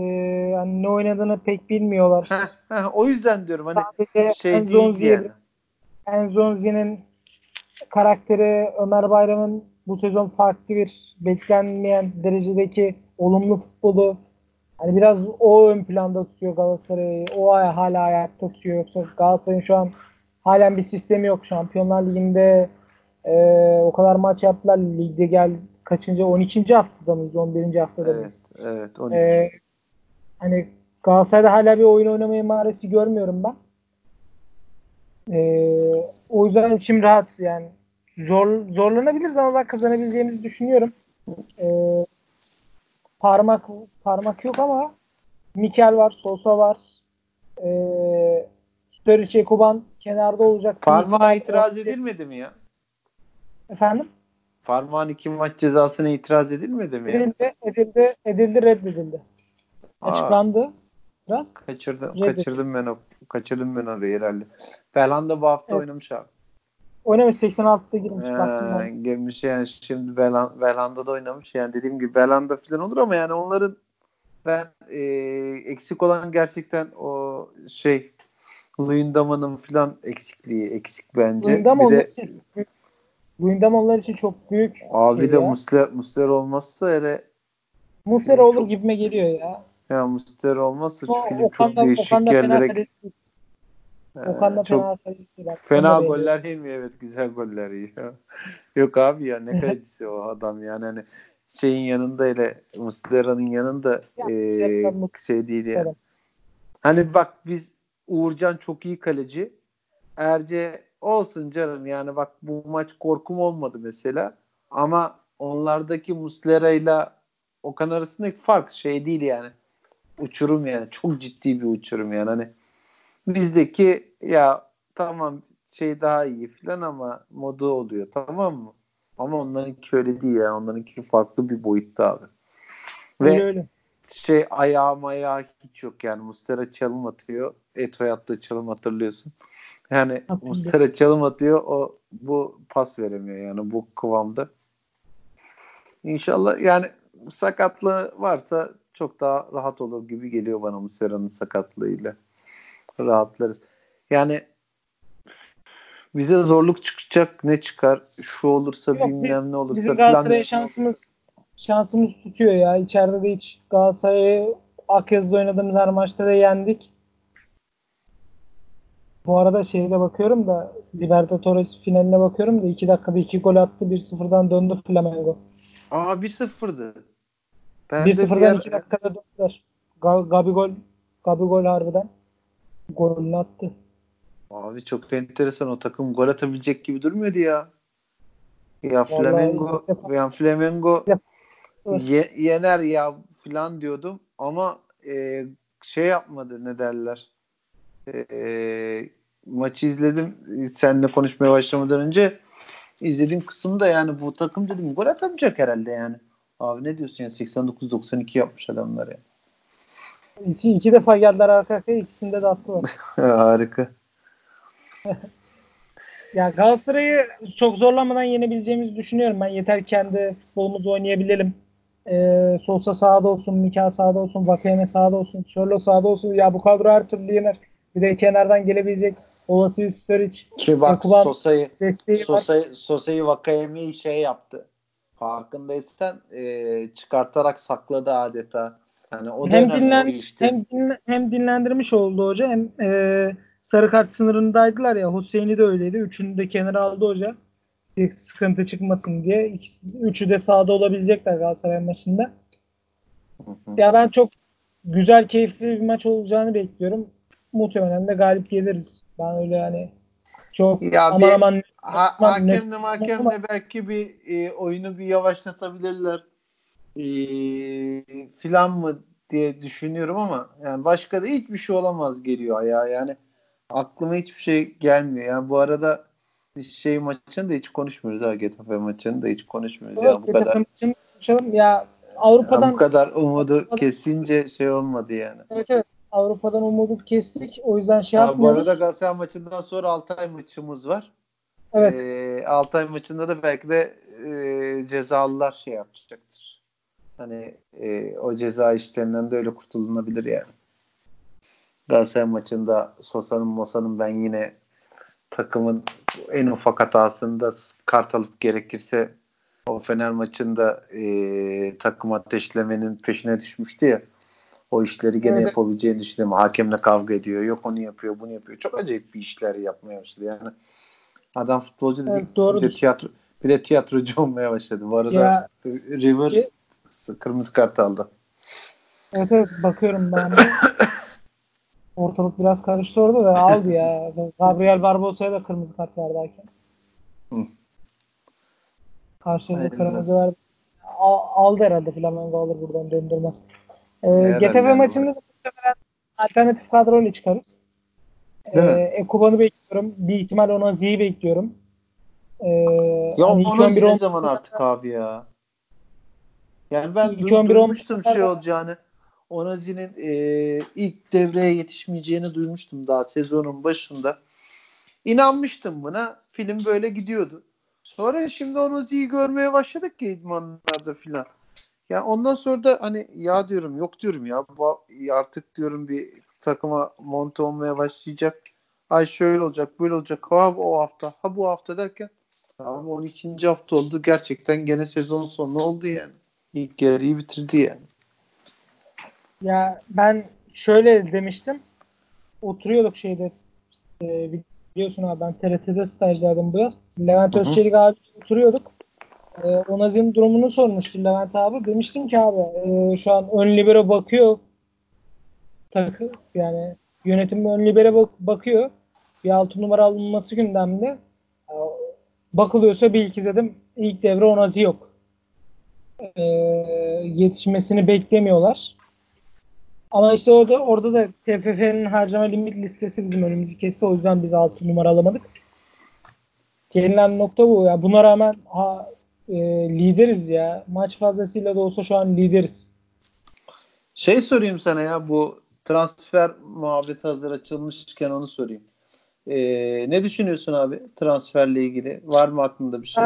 yani ne oynadığını pek bilmiyorlar. Heh, heh, o yüzden diyorum hani Sadece şey değil Enzonzi'ye yani. Enzonzi'nin karakteri Ömer Bayram'ın bu sezon farklı bir beklenmeyen derecedeki olumlu futbolu hani biraz o ön planda tutuyor Galatasaray'ı. O ay- hala ayakta tutuyor. Yoksa Galatasaray'ın şu an halen bir sistemi yok. Şampiyonlar Ligi'nde e, o kadar maç yaptılar. Ligde gel kaçıncı 12. haftada mıyız? 11. haftada mıyız? Evet, evet. 12. Ee, hani Galatasaray'da hala bir oyun oynama imaresi görmüyorum ben. Ee, o yüzden içim rahat yani. Zor, zorlanabiliriz ama ben kazanabileceğimizi düşünüyorum. Ee, parmak parmak yok ama Mikel var, Sosa var. Ee, Sturridge, Kuban kenarda olacak. Parmağa itiraz edilmedi mi ya? Efendim? Parmağın iki maç cezasına itiraz edilmedi mi? ya? Edildi, edildi, edildi, reddedildi. Aa. Açıklandı. Biraz. Kaçırdım, Reddit. kaçırdım ben o. Kaçırdım ben orayı herhalde. Belhanda bu hafta Evet. oynamış abi. Oynamış 86'da girmiş. Ee, gelmiş yani şimdi Belan, Belhanda'da oynamış. Yani dediğim gibi Belhanda falan olur ama yani onların ben e, eksik olan gerçekten o şey Luyendama'nın falan eksikliği eksik bence. Luyendam bir de için büyük. Luyendam onlar için çok büyük. abi şey de ya. Musler, Musler olmazsa hele Muslera olur çok- gibime geliyor ya. ya Musler olmazsa O, film çok değişik Okan da fena yerlere Okan da çok fena Fena goller yemiyor evet güzel goller yiyor. <laughs> Yok abi ya ne <laughs> kalecisi o adam yani hani şeyin yanında hele Muslera'nın yanında Ya, Muslera. şey değil yani. Evet. Hani bak biz Uğurcan çok iyi kaleci. Erce olsun canım yani bak bu maç korkum olmadı mesela. Ama onlardaki Muslera ile Okan arasındaki fark şey değil yani. Uçurum yani. Çok ciddi bir uçurum yani. Hani bizdeki ya tamam şey daha iyi falan ama modu oluyor tamam mı? Ama onlarınki öyle değil ya. Onlarınki farklı bir boyutta abi. Ve Öyle öyle. şey ayağı mayağı hiç yok yani. Mustera çalım atıyor. Eto'ya attığı çalım hatırlıyorsun. Yani Hatırlıyorum. Mustera çalım atıyor. O bu pas veremiyor yani bu kıvamda. İnşallah yani sakatlığı varsa çok daha rahat olur gibi geliyor bana Mustera'nın sakatlığıyla. Rahatlarız. Yani bize zorluk çıkacak ne çıkar şu olursa Yok, bilmem biz- ne olursa bizim falan Galatasaray şansımız şansımız tutuyor ya. İçeride de hiç Galatasaray'ı Akyazı'da oynadığımız her maçta da yendik. Bu arada şeyde bakıyorum da Libertadores finaline bakıyorum da 2 dakikada 2 gol attı. 1-0'dan döndü Flamengo. Aa 1-0'dı. Ben de bir 1-0'dan yer- 2 dakikada döndüler. Ga- Gabigol Gabigol harbiden golünü attı. Abi çok enteresan o takım gol atabilecek gibi durmuyordu ya. Ya Flamengo, ya Flamengo ye- yener ya falan diyordum ama e, şey yapmadı ne derler. E, maçı izledim seninle konuşmaya başlamadan önce izlediğim kısımda yani bu takım dedim gol atamayacak herhalde yani. Abi ne diyorsun ya 89-92 yapmış adamlar ya. İki, iki defa geldiler arka arkaya ikisinde de attılar. <laughs> Harika. <laughs> Ya Galatasaray'ı çok zorlamadan yenebileceğimizi düşünüyorum. Ben yeter ki kendi futbolumuzu oynayabilelim. Ee, Sosa sahada olsun, Mika sahada olsun, Vakayeme sahada olsun, Sörlo sahada olsun. Ya bu kadro her türlü yener. Bir de kenardan gelebilecek olası bir Störic Ki bak Ekuban Sosa'yı. Sosa'yı Sosa'yı Vakayemi'yi şey yaptı. Farkındaysan e, çıkartarak sakladı adeta. Yani o Hem, dinlen, değişti. hem, dinle- hem dinlendirmiş oldu hoca hem e, sarı kart sınırındaydılar ya. Hüseyin'i de öyleydi. Üçünü de kenara aldı hoca. Bir sıkıntı çıkmasın diye. İkisi, üçü de sahada olabilecekler Galatasaray maçında. Hı hı. Ya ben çok güzel, keyifli bir maç olacağını bekliyorum. Muhtemelen de galip geliriz. Ben öyle yani çok Ya aman bir- aman Ha, hakemle hakemle belki bir e, oyunu bir yavaşlatabilirler e, filan mı diye düşünüyorum ama yani başka da hiçbir şey olamaz geliyor ya yani aklıma hiçbir şey gelmiyor yani bu arada biz şey maçını da hiç konuşmuyoruz ha Getafe maçını da hiç konuşmuyoruz ya bu kadar maçını konuşalım. Ya ya Avrupa'dan bu kadar umudu kesince şey olmadı yani. evet, evet, Avrupa'dan umudu kestik. O yüzden şey bu yapmıyoruz. arada Galatasaray maçından sonra Altay maçımız var. Evet. Ee, Altay maçında da belki de e, cezalılar şey yapacaktır. Hani e, o ceza işlerinden de öyle kurtulunabilir yani. Galatasaray maçında Sosa'nın Mosa'nın ben yine takımın en ufak hatasında kart alıp gerekirse o Fener maçında e, takım ateşlemenin peşine düşmüştü ya. O işleri gene Evet. yapabileceğini düşünüyorum. Hakemle kavga ediyor. Yok onu yapıyor, bunu yapıyor. Çok acayip bir işler yapmaya başladı. Yani adam futbolcu dedik. Evet, bir doğrudur. de tiyatro bir de tiyatrocu <laughs> olmaya başladı. Bu arada Ya- River Ki- kırmızı kart aldı. Evet evet bakıyorum ben de. <coughs> Ortalık biraz karıştı orada da aldı ya. Gabriel Barbosa'ya da kırmızı kart verdi hakem. Hı. Karşılıklı kırmızı verdi. Al- aldı herhalde Flamengo alır buradan döndürmez. Ee, yani. maçında da muhtemelen alternatif kadroyla çıkarız. Değil? Ee, Ekuban'ı bekliyorum. Bir ihtimal Onazi'yi bekliyorum. Ee, Ya hani Onazi 11 ne zaman artık abi ya? Yani ben İlk du- 11 on- duymuştum şey olacağını. Onazi'nin e, ilk devreye yetişmeyeceğini duymuştum daha sezonun başında. İnanmıştım buna. Film böyle gidiyordu. Sonra şimdi Onazi'yi görmeye başladık ki idmanlarda filan. Ya ondan sonra da hani ya diyorum yok diyorum ya bu artık diyorum bir takıma monte olmaya başlayacak. Ay şöyle olacak böyle olacak ha o hafta ha bu hafta derken abi 12. hafta oldu gerçekten gene sezon sonu oldu yani. İlk yarıyı bitirdi yani. Ya ben şöyle demiştim. Oturuyorduk şeyde e, biliyorsun abi ben TRT'de stajlardım bu yaz. Levent. Özçelik abi oturuyorduk. E, Onazi'nin durumunu sormuştu Levent abi. Demiştim ki abi e, şu an ön libero bakıyor takı yani yönetim ön libero bak- bakıyor. Bir altı numara alınması gündemde. E, bakılıyorsa bil ki dedim ilk devre Onazi yok. E, yetişmesini beklemiyorlar. Ama işte orada orada da TFF'nin harcama limit listesi bizim önümüzü kesti. O yüzden biz 6 numara alamadık. Gelinen nokta bu. Ya buna rağmen ha, e, lideriz ya. Maç fazlasıyla da olsa şu an lideriz. Şey sorayım sana ya bu transfer muhabbeti hazır açılmışken onu sorayım. Ee, ne düşünüyorsun abi transferle ilgili? Var mı aklında bir şey?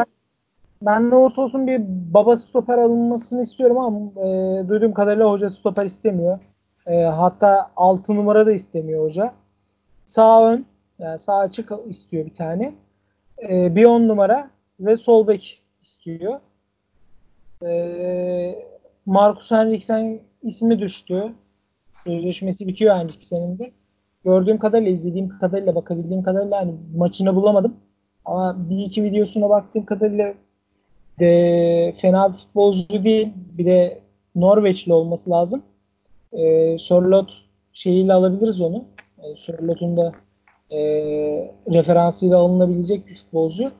Ben- ne olursa olsun bir baba stoper alınmasını istiyorum ama e, duyduğum kadarıyla hoca stoper istemiyor. E, hatta 6 numara da istemiyor hoca. Sağ ön, yani sağ açık istiyor bir tane. E, bir 10 numara ve sol bek istiyor. E, Marcus Henriksen ismi düştü. Sözleşmesi bitiyor Henriksen'in de. Gördüğüm kadarıyla, izlediğim kadarıyla, bakabildiğim kadarıyla hani maçını bulamadım. Ama bir iki videosuna baktığım kadarıyla de fena bir futbolcu değil. Bir de Norveçli olması lazım. E, Sörloth şeyiyle alabiliriz onu. E, Sörloth'un da e, referansıyla alınabilecek bir futbolcu.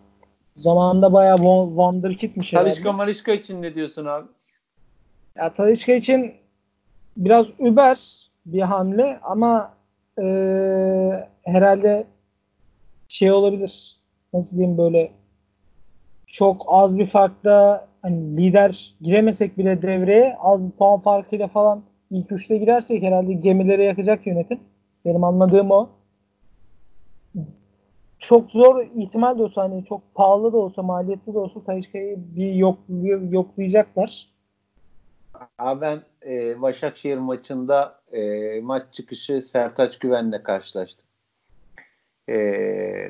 Zamanında bayağı wo- wonderkidmiş herhalde. Talişka Malişka için ne diyorsun abi? Ya Talisca için biraz über bir hamle ama e, herhalde şey olabilir. Nasıl diyeyim böyle çok az bir farkla hani lider giremesek bile devreye az bir puan farkıyla falan ilk üçte girersek herhalde gemileri yakacak yönetim. Benim anladığım o. Çok zor ihtimal de olsa hani çok pahalı da olsa maliyetli de olsa Talisca'yı bir yok, yoklayacaklar. Abi ben e, Başakşehir maçında e, maç çıkışı Sertaç Güven'le karşılaştım. E,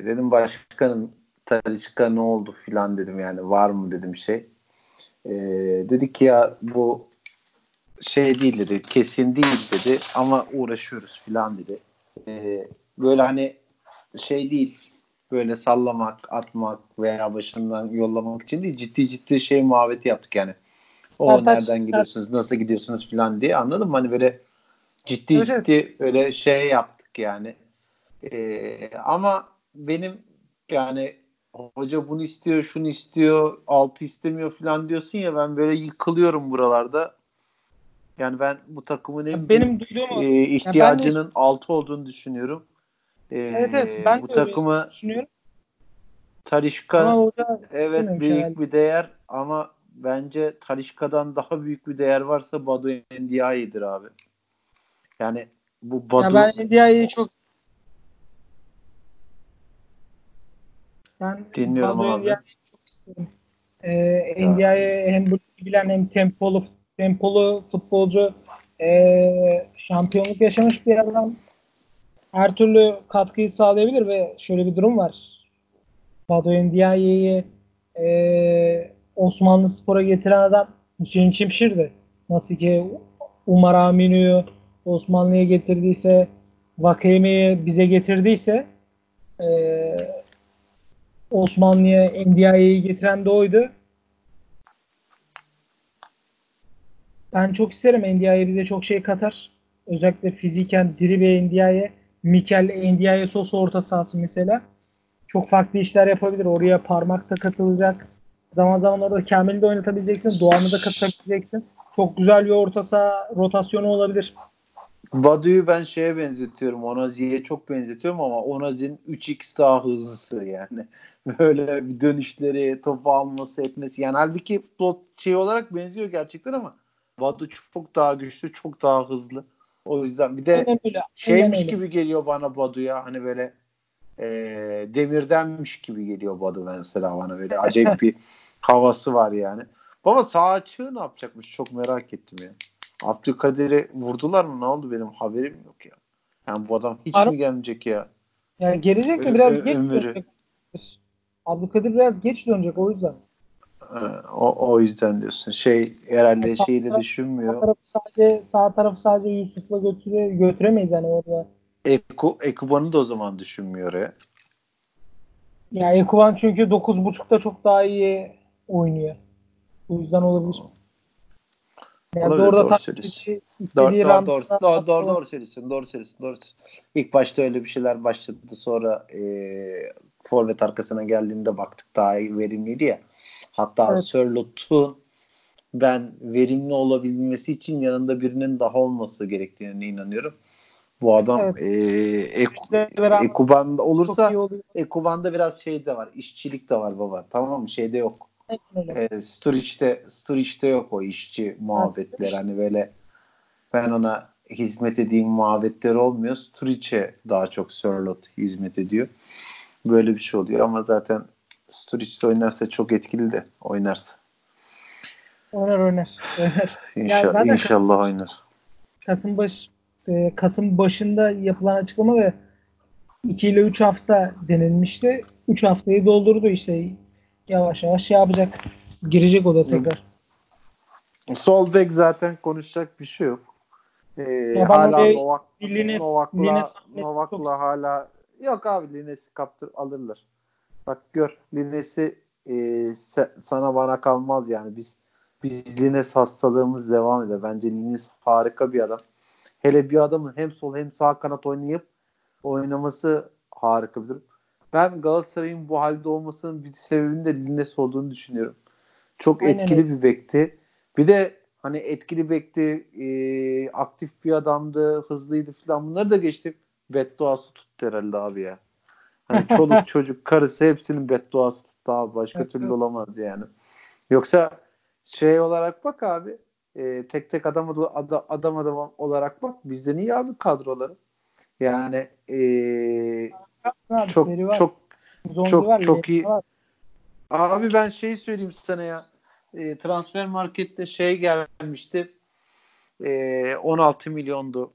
dedim başkanım Talişka ne oldu filan dedim yani var mı dedim şey. E, dedi ki ya bu şey değil dedi kesin değil dedi ama uğraşıyoruz filan dedi. E, böyle hani şey değil böyle sallamak, atmak veya başından yollamak için değil ciddi ciddi şey muhabbeti yaptık yani. O Sertaç- nereden gidiyorsunuz, nasıl gidiyorsunuz falan diye anladın mı? Hani böyle ciddi evet. ciddi böyle şey yaptık yani. Ee, ama benim yani hoca bunu istiyor, şunu istiyor, altı istemiyor falan diyorsun ya ben böyle yıkılıyorum buralarda. Yani ben bu takımın en Ya benim duyduğum e, ihtiyacının altı olduğunu düşünüyorum. Ee, Evet evet ben bu de takımı düşünüyorum. Talişka hoca Evet büyük herhalde. bir değer ama bence Talişka'dan daha büyük bir değer varsa Badu Ndiaye'dir abi. Yani bu Ya Badu ben Ndiaye'yi çok ben dinliyorum Badu abi. Ndiaye'yi çok isterim. Ee, hem bu bilen hem tempolu tempolu futbolcu ee, şampiyonluk yaşamış bir adam. Her türlü katkıyı sağlayabilir ve şöyle bir durum var. Badu Ndiaye'yi ee, Osmanlı Spor'a getiren adam Hüseyin Çimşir'di. Nasıl ki Umar Aminu'yu Osmanlı'ya getirdiyse Vakayeme'yi bize getirdiyse ee, Osmanlı'ya Ndiaye'yi getiren de oydu. Ben çok isterim Ndiaye bize çok şey katar. Özellikle fiziken diri bir Ndiaye. Mikel Ndiaye sos orta sahası mesela. Çok farklı işler yapabilir. Oraya parmak da katılacak. Zaman zaman orada Kamil'i de oynatabileceksin. Doğan'ı da katabileceksin. Çok güzel bir orta saha rotasyonu olabilir. Badu'yu ben şeye benzetiyorum. Onazi'ye çok benzetiyorum ama Onazi'nin 3x daha hızlısı yani. <laughs> Böyle bir dönüşleri, topu alması etmesi. Yani halbuki futbol şey olarak benziyor gerçekten ama Badu çok daha güçlü, çok daha hızlı. O yüzden bir de Aynen öyle. şeymiş Aynen gibi geliyor bana Badu ya. Hani böyle e, demirdenmiş gibi geliyor Badu mesela bana böyle acayip bir <laughs> havası var yani. Baba sağ açığı ne yapacakmış çok merak ettim ya. Abdülkadir'i vurdular mı ne oldu benim haberim yok ya. Yani bu adam hiç Ara- mi gelmeyecek ya? Yani gelecek de biraz ö- geç ömrü. dönecek. Abdülkadir biraz geç dönecek o yüzden. Ee, O, o yüzden diyorsun. Şey herhalde Yani şeyi de taraf- Sağ düşünmüyor. tarafı sadece sağ tarafı sadece Yusuf'la götüre, götüremeyiz yani orada. Eko, Ekuban'ı da o zaman düşünmüyor ya. Yani Ekuban çünkü 9.5'ta çok daha iyi oynuyor. O yüzden olabilir. Yani Olabilir, orada doğru söylüyorsun. Doğru, doğru, doğru, doğru, doğru, doğru söylüyorsun. Doğru söylüyorsun. Doğru söylüyorsun. İlk başta öyle bir şeyler başladı. Sonra e, forvet arkasına geldiğinde baktık daha iyi verimliydi ya. Hatta Evet. Sörlot'un ben verimli olabilmesi için yanında birinin daha olması gerektiğine inanıyorum. Bu adam Evet. e, Ek, Ekuban'da olursa. Ekuban'da biraz şey de var. işçilik de var baba. Tamam mı? Şeyde yok. E, Sturridge'de, Sturridge'de yok o işçi muhabbetler. Hani böyle ben ona hizmet edeyim muhabbetleri olmuyor. Sturridge'e daha çok Sörlot hizmet ediyor. Böyle bir şey oluyor ama zaten Sturridge oynarsa çok etkili de oynarsa. Oynar oynar. oynar. <laughs> İnşallah, zaten inşallah Kasım- oynar. Kasım baş e, Kasım başında yapılan açıklama ve 2 ile 3 hafta denilmişti. 3 haftayı doldurdu işte. Yavaş yavaş şey yapacak. Girecek o da tekrar. Sol bek zaten konuşacak bir şey yok. Ee, hala Novak, Lines- Novak'la, Lines- Novak'la hala yok abi Lines'i kaptır alırlar. Bak gör Lines'i e, sana bana kalmaz yani biz biz Lines hastalığımız devam eder. Bence Lines harika bir adam. Hele bir adamın hem sol hem sağ kanat oynayıp oynaması harika bir durum. Ben Galatasaray'ın bu halde olmasının bir sebebinin de Lines olduğunu düşünüyorum. Çok Aynen etkili öyle. bir bekti. Bir de hani etkili bekti, e, aktif bir adamdı, hızlıydı falan bunları da geçtim. Bedduası tuttu herhalde abi ya. Hani <laughs> çoluk çocuk karısı hepsinin bedduası tuttu abi. Başka Evet, türlü olamaz yani. Yoksa şey olarak bak abi e, tek tek adam adam, adam adam olarak bak bizden iyi abi kadroları. Yani e, Abi, çok çok Zondi çok- var, çok iyi. var. Abi ben şeyi söyleyeyim sana ya. E, transfer markette şey gelmişti. E, 16 milyondu.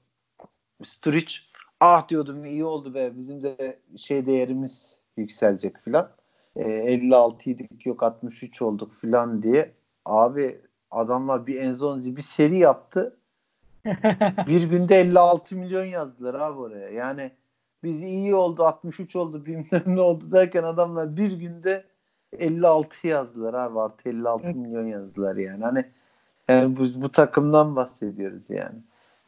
Sturridge. Ah diyordum iyi oldu be. Bizim de şey değerimiz yükselecek filan. E, 56 idik yok 63 olduk filan diye. Abi adamlar bir Enzonzi bir seri yaptı. <laughs> Bir günde 56 milyon yazdılar abi oraya. Yani biz iyi oldu 63 oldu bilmem ne oldu derken adamlar bir günde 56 yazdılar abi artı 56 Evet. milyon yazdılar yani. Hani yani bu, bu takımdan bahsediyoruz yani.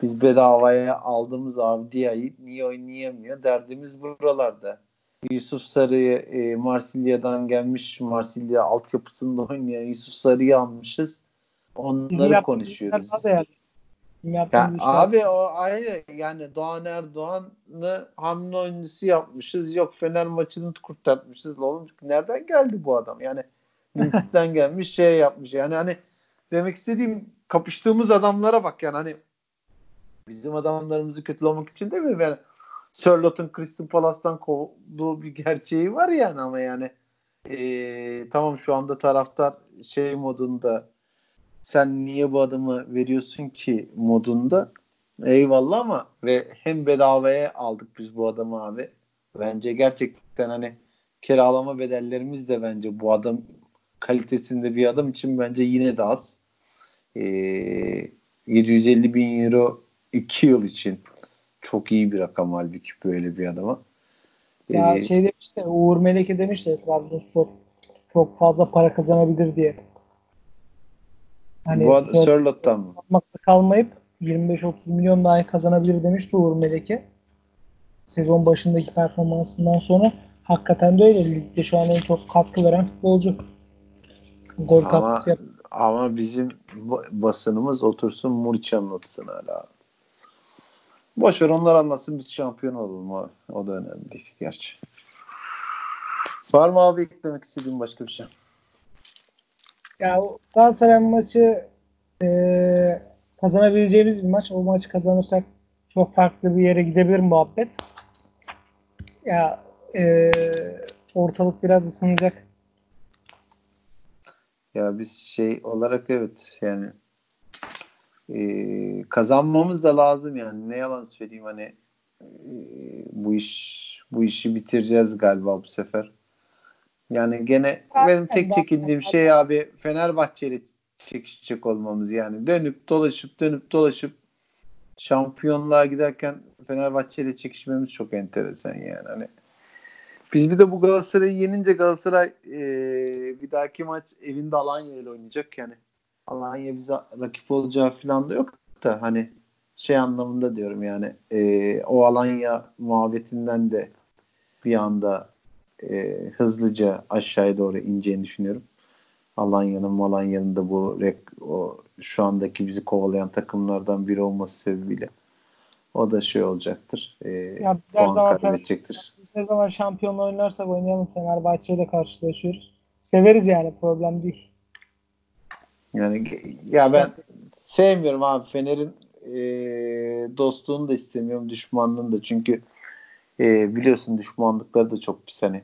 Biz bedavaya aldığımız Avdia'yı niye oynayamıyor? Derdimiz buralarda. Yusuf Sarı'yı e, Marsilya'dan gelmiş Marsilya altyapısında oynayan Yusuf Sarı'yı almışız. Onları konuşuyoruz. Ya işler abi o ayrı yani Doğan Erdoğan'ı hamle oyuncusu yapmışız. Yok Fener maçını kurtarmışız. Oğlum nereden geldi bu adam? Yani <laughs> Minsk'ten gelmiş şey yapmış. Yani hani demek istediğim kapıştığımız adamlara bak yani hani bizim adamlarımızı kötülemek için değil mi? Yani Sörlot'un Crystal Palace'tan kovduğu bir gerçeği var yani ama yani ee, tamam şu anda taraftar şey modunda sen niye bu adamı veriyorsun ki modunda eyvallah ama ve hem bedavaya aldık biz bu adamı abi. Bence gerçekten hani kiralama bedellerimiz de bence bu adam kalitesinde bir adam için bence yine de az. Ee, 750 bin euro 2 yıl için çok iyi bir rakam halbuki böyle bir adama. Ya Ee, şey demişti, Uğur Meleke demişti Trabzonspor çok fazla para kazanabilir diye. Hani bu ad- Sör- Sörlot'tan mı? kalmayıp 25-30 milyon daha kazanabilir demişti Uğur Meleke. Sezon başındaki performansından sonra hakikaten de öyle. Ligde şu an en çok katkı veren futbolcu. Gol Ama, katkısı yap. ama bizim ba- basınımız otursun Muriç anlatsın hala. Boş ver onlar anlasın biz şampiyon olalım. O, o da önemli gerçi. Var mı abi eklemek istediğin başka bir şey? Ya o Galatasaray maçı e, kazanabileceğimiz bir maç. O maçı kazanırsak çok farklı bir yere gidebilir muhabbet. Ya e, ortalık biraz ısınacak. Ya biz şey olarak evet yani e, kazanmamız da lazım yani ne yalan söyleyeyim hani e, bu iş bu işi bitireceğiz galiba bu sefer. Yani gene benim tek çekindiğim şey abi Fenerbahçe'yle çekişecek olmamız yani. Dönüp dolaşıp dönüp dolaşıp şampiyonluğa giderken Fenerbahçe'yle çekişmemiz çok enteresan yani. Hani biz bir de bu Galatasaray'ı yenince Galatasaray e, bir dahaki maç evinde Alanya ile oynayacak. Yani. Alanya bize rakip olacağı falan da yok da hani şey anlamında diyorum yani e, o Alanya muhabbetinden de bir anda e, hızlıca aşağıya doğru ineceğini düşünüyorum. Alanya'nın Malanya'nın da bu rek, o şu andaki bizi kovalayan takımlardan biri olması sebebiyle o da şey olacaktır. E, Ya puan kaybedecektir. Ne zaman şampiyonla oynarsak oynayalım Fenerbahçe ile karşılaşıyoruz. Severiz yani problem değil. Yani ya ben sevmiyorum abi Fener'in e, dostluğunu da istemiyorum düşmanlığını da çünkü e, biliyorsun düşmanlıkları da çok pis hani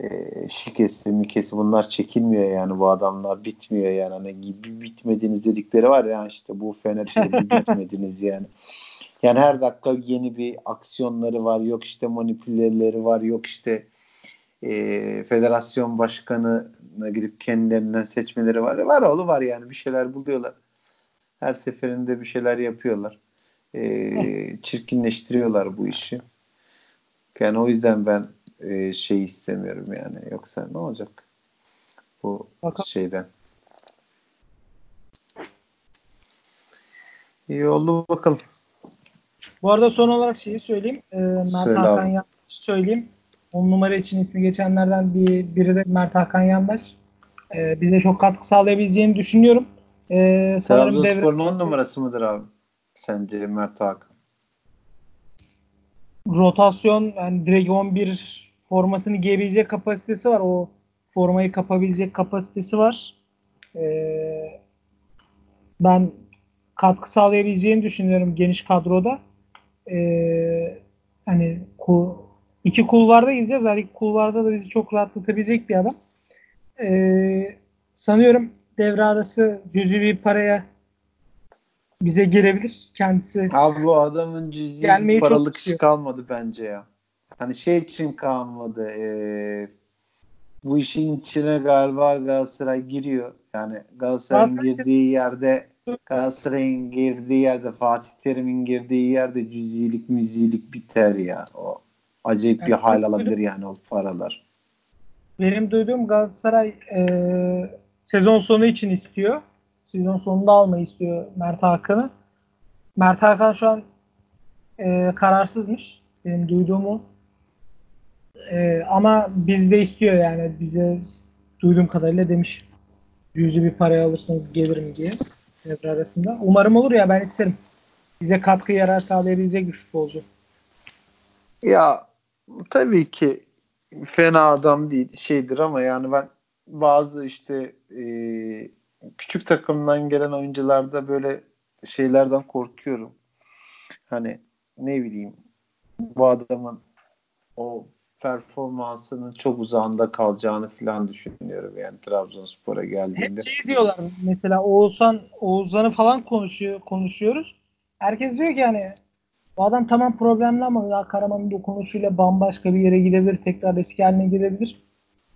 e, şikesi mikesi bunlar çekilmiyor yani bu adamlar bitmiyor yani hani gibi bitmediniz dedikleri var ya işte bu Fener işte bitmediniz <laughs> yani. Yani her dakika yeni bir aksiyonları var yok işte manipüleleri var yok işte e, federasyon başkanına gidip kendilerinden seçmeleri var. Var oğlu var yani bir şeyler buluyorlar. Her seferinde bir şeyler yapıyorlar. E, <laughs> çirkinleştiriyorlar bu işi. Yani o yüzden ben e, şey istemiyorum yani. Yoksa ne olacak bu Bakalım. şeyden? İyi oldu bakalım. Bu arada son olarak şeyi söyleyeyim. Ee, Mert Söyle Hakan abi. Yandaş söyleyeyim. 10 numara için ismi geçenlerden bir, biri de Mert Hakan Yandaş. Ee, bize çok katkı sağlayabileceğini düşünüyorum. Ee, sanırım devre Trabzonspor'un 10 numarası mıdır abi? Sence Mert Hakan? Rotasyon yani direkt 11 formasını giyebilecek kapasitesi var. O formayı kapabilecek kapasitesi var. Ee, ben katkı sağlayabileceğini düşünüyorum geniş kadroda. Ee, hani ku, iki kulvarda gideceğiz. İki kulvarda da bizi çok rahatlatabilecek bir adam. Ee, sanıyorum devre arası cüzi bir paraya bize girebilir. Kendisi Abi bu adamın cüzi bir paralık işi kalmadı bence ya. Hani şey için kalmadı. eee, bu işin içine galiba Galatasaray giriyor. Yani Galatasaray'ın Galatasaray- girdiği yerde Galatasaray'ın girdiği yerde Fatih Terim'in girdiği yerde cüzilik müzilik biter ya. O acayip bir Yani hal çok alabilir yani o paralar. Benim duyduğum Galatasaray e, sezon sonu için istiyor. Sezon sonunda almayı istiyor Mert Hakan'ı. Mert Hakan şu an e, kararsızmış. Benim duyduğum o. E, ama bizde istiyor yani. Bize duyduğum kadarıyla demiş. Yüzü bir paraya alırsanız gelirim diye. Devre arasında. Umarım olur ya ben isterim. Bize katkı yarar sağlayabilecek bir futbolcu. Ya tabii ki fena adam değil şeydir ama yani ben bazı işte e, küçük takımdan gelen oyuncularda böyle şeylerden korkuyorum. Hani ne bileyim bu adamın o performansının çok uzağında kalacağını falan düşünüyorum yani Trabzonspor'a geldiğinde. Hep şey diyorlar mesela Oğuzhan Oğuzhan'ı falan konuşuyor konuşuyoruz. Herkes diyor ki yani bu adam tamam problemli ama ya Karaman'ın dokunuşuyla bambaşka bir yere gidebilir. Tekrar eski haline gidebilir.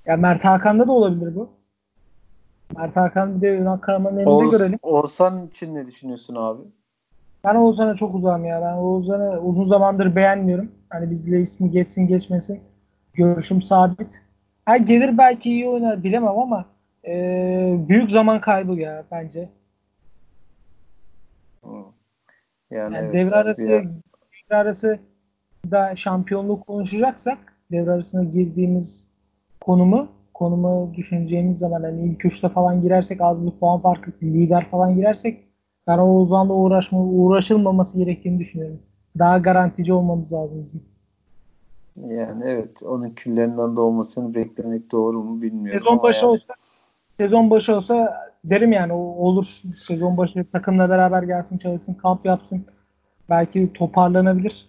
Ya Mert Hakan'da da olabilir bu. Mert Hakan bir de Yunan Karaman'ın elinde Oğuz, görelim. Oğuzhan için ne düşünüyorsun abi? Ben Oğuzhan'a çok uzağım ya. Ben Oğuzhan'ı uzun zamandır beğenmiyorum. Hani bizle ismi geçsin geçmesin. Görüşüm sabit. Ha gelir belki iyi oynar bilemem ama e, büyük zaman kaybı ya bence. Yani, Yani evet, devre arası bir- devre arası da şampiyonluk konuşacaksak devre arasına girdiğimiz konumu konumu düşüneceğimiz zaman hani ilk üçte falan girersek az bir puan farkı lider falan girersek ben o Oğuzhan'la uğraşma, uğraşılmaması gerektiğini düşünüyorum. daha garantici olmamız lazım bizim. Yani evet onun küllerinden doğmasını beklemek doğru mu bilmiyorum. Sezon başı yani. olsa sezon başı olsa derim yani o olur. Sezon başı takımla beraber gelsin çalışsın kamp yapsın. Belki toparlanabilir.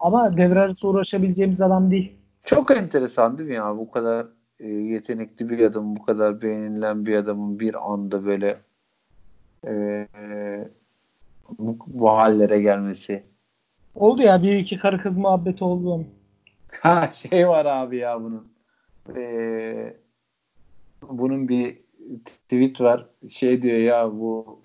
Ama devre arası uğraşabileceğimiz adam değil. Çok enteresan değil mi ya bu kadar e, yetenekli bir adam, bu kadar beğenilen bir adamın bir anda böyle e, bu, bu hallere gelmesi. Oldu ya bir iki karı kız muhabbeti oldu. Ha şey var abi ya bunun. E, bunun bir tweet var. Şey diyor ya bu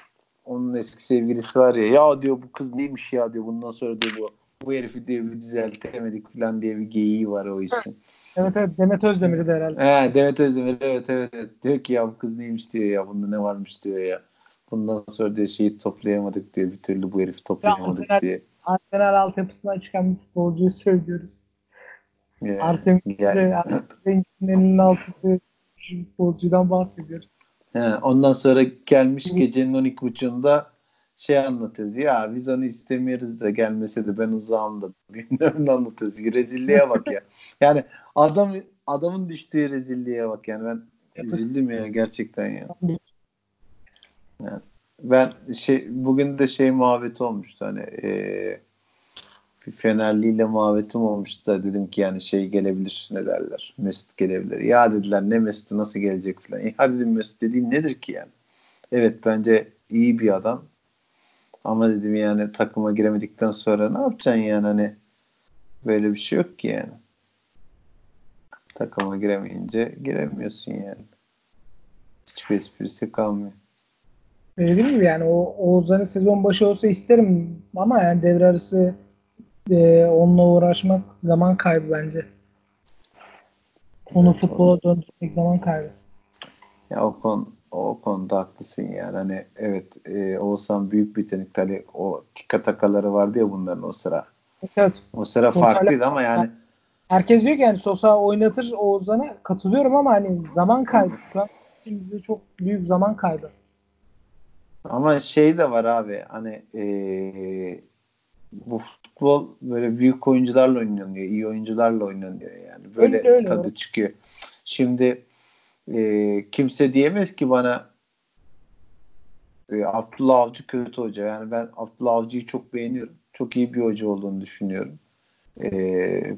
onun eski sevgilisi var ya ya diyor bu kız neymiş ya diyor bundan sonra diyor bu bu herifi diyor bir düzeltemedik falan diye bir geyiği var o işin. Evet evet Demet Özdemir'i de herhalde. He, Demet Özdemir evet, evet evet diyor ki ya bu kız neymiş diyor ya bunda ne varmış diyor ya. Bundan sonra diyor şeyi toplayamadık diyor bir türlü bu herifi toplayamadık Arsenal- diye. Arsenal altyapısından çıkan bir futbolcuyu söylüyoruz. Yani, Arsenal'in elinin altında futbolcudan bahsediyoruz. he, ondan sonra gelmiş gecenin 12.30'unda şey anlatıyoruz. Ya biz istemiyoruz da gelmese de ben uzağım da <laughs> bilmem ne anlatıyoruz. Rezilliğe bak ya. Yani adam adamın düştüğü rezilliğe bak yani ben üzüldüm ya gerçekten ya. Ben şey bugün de şey muhabbeti olmuştu hani eee bir Fenerli ile muhabbetim olmuştu da dedim ki yani şey gelebilir ne derler Mesut gelebilir. Ya dediler ne Mesut'u nasıl gelecek falan. E, hadi dedim Mesut dediğin nedir ki yani? Evet bence iyi bir adam. Ama dedim yani takıma giremedikten sonra ne yapacaksın yani hani böyle bir şey yok ki yani. Takıma giremeyince giremiyorsun yani. Hiçbir esprisi kalmıyor. Dediğim gibi yani o Oğuzhan'ın sezon başı olsa isterim ama yani devre arası e, onunla uğraşmak zaman kaybı bence. Onu Evet, futbola döndürmek zaman kaybı. Ya o konu o konuda haklısın yani. Hani evet e, Oğuzhan büyük bir yetenek. Hani o tika takaları vardı ya bunların o sıra. Evet. O sıra Sosyal- farklıydı ama yani Herkes diyor ki yani Sosa oynatır Oğuzhan'a katılıyorum ama hani zaman kaybı. Şu an bize çok büyük zaman kaybı. ama şey de var abi hani e, bu futbol böyle büyük oyuncularla oynanıyor. iyi oyuncularla oynanıyor yani. Böyle Öyle, öyle. tadı çıkıyor. Şimdi e, kimse diyemez ki bana e, Abdullah Avcı kötü hoca. Yani ben Abdullah Avcı'yı çok beğeniyorum. Çok iyi bir hoca olduğunu düşünüyorum. E,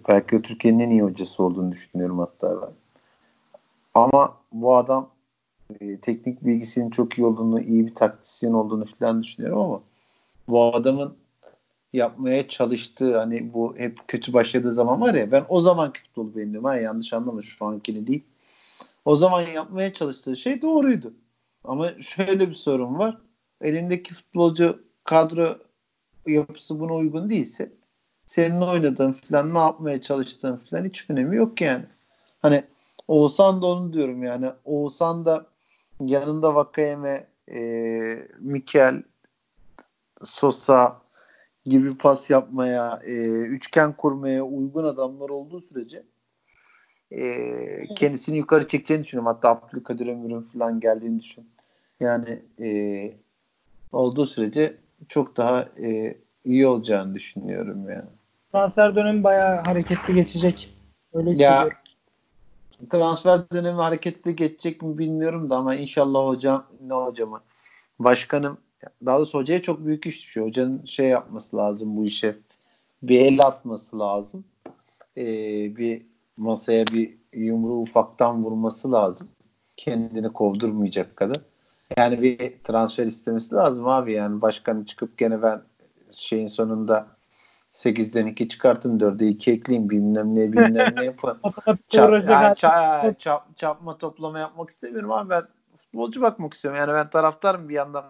belki Türkiye'nin en iyi hocası olduğunu düşünüyorum hatta ben. Ama bu adam e, teknik bilgisinin çok iyi olduğunu, iyi bir taktisyen olduğunu falan düşünüyorum ama bu adamın yapmaya çalıştığı hani bu hep kötü başladığı zaman var ya ben o zamanki futbolu beğeniyorum. Ha, yanlış anlama şu ankini değil. O zaman yapmaya çalıştığı şey doğruydu. Ama şöyle bir sorun var. Elindeki futbolcu kadro yapısı buna uygun değilse senin oynadığın falan ne yapmaya çalıştığın falan hiç önemi yok yani. Hani Oğuzhan da onu diyorum yani. Oğuzhan da yanında Vakayeme, e, Mikel, Sosa gibi pas yapmaya, e, üçgen kurmaya uygun adamlar olduğu sürece e, kendisini yukarı çekeceğini düşünüyorum. Hatta Abdülkadir Ömür'ün falan geldiğini düşün. Yani e, olduğu sürece çok daha e, iyi olacağını düşünüyorum yani. Transfer dönemi bayağı hareketli geçecek. Öyle Ya hissediyorum. transfer dönemi hareketli geçecek mi bilmiyorum da ama inşallah hocam ne hocama başkanım daha doğrusu hocaya çok büyük iş düşüyor. Hocanın şey yapması lazım bu işe. Bir el atması lazım. Ee, bir masaya bir yumruğu ufaktan vurması lazım. Kendini kovdurmayacak kadar. Yani bir transfer istemesi lazım abi. Yani başkanı çıkıp gene ben şeyin sonunda 8'den 2 çıkartın 4'e 2 ekleyin bilmem ne bilmem ne yapın. <laughs> Çap, yani herkes- ça- çap- çapma toplama yapmak istemiyorum ama ben futbolcu bakmak istiyorum. Yani ben taraftarım bir yandan.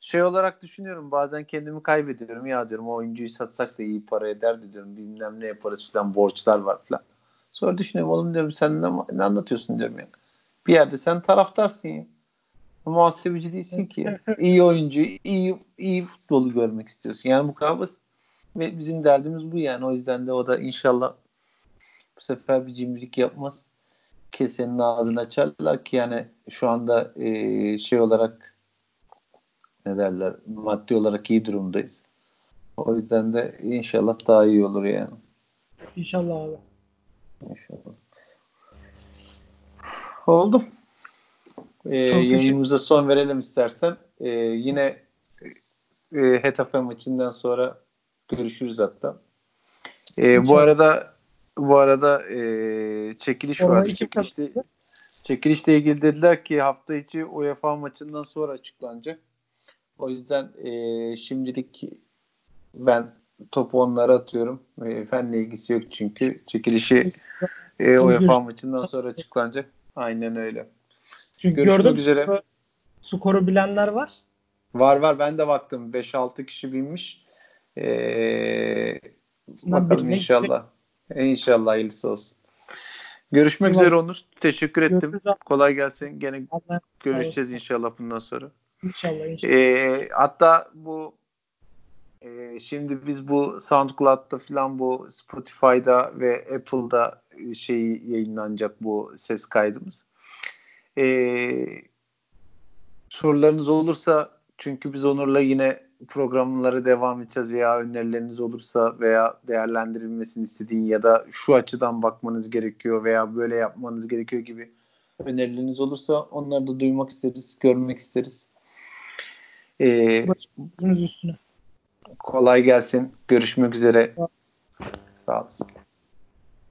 Şey olarak düşünüyorum bazen kendimi kaybediyorum. Ya diyorum o oyuncuyu satsak da iyi para eder de diyorum. Bilmem ne yaparız falan borçlar var falan. Sonra düşünüyorum oğlum diyorum sen ne, ne anlatıyorsun diyorum ya. Bir yerde sen taraftarsın ya. Muhasebeci değilsin ki ya. <laughs> İyi oyuncu, iyi, iyi futbolu görmek istiyorsun. Yani bu kadar basit. Ve bizim derdimiz bu yani. O yüzden de o da inşallah bu sefer bir cimrilik yapmaz. Kesenin ağzını açarlar ki yani şu anda e, şey olarak ne derler maddi olarak iyi durumdayız. O yüzden de inşallah daha iyi olur yani. İnşallah abi. Oldu. Ee, yayınımıza son verelim istersen. Ee, yine e, Hetafe maçından sonra görüşürüz hatta. Ee, bu arada bu arada e, çekiliş kim Çekilişte, çekilişle ilgili dediler ki hafta içi UEFA maçından sonra açıklanacak. O yüzden e, şimdilik ben topu onlara atıyorum. E, fenle ilgisi yok çünkü. Çekilişi <laughs> e, UEFA maçından sonra açıklanacak. Aynen öyle. Çünkü Görüşmek gördüm üzere. skoru, skoru bilenler var. Var var ben de baktım. 5-6 kişi binmiş. Ee, bakalım inşallah. İnşallah hayırlısı olsun. Görüşmek Eyvallah. üzere Onur. Teşekkür ettim. Görüşürüz. Kolay gelsin. Gene Allah görüşeceğiz inşallah bundan sonra. İnşallah inşallah. Ee, hatta bu e, şimdi biz bu SoundCloud'da falan bu Spotify'da ve Apple'da şey yayınlanacak bu ses kaydımız. Ee, sorularınız olursa çünkü biz Onur'la yine programlara devam edeceğiz veya önerileriniz olursa veya değerlendirilmesini istediğin ya da şu açıdan bakmanız gerekiyor veya böyle yapmanız gerekiyor gibi önerileriniz olursa onları da duymak isteriz, görmek isteriz. Ee, Başımızın üstüne. Kolay gelsin. Görüşmek üzere. Sağ olasın.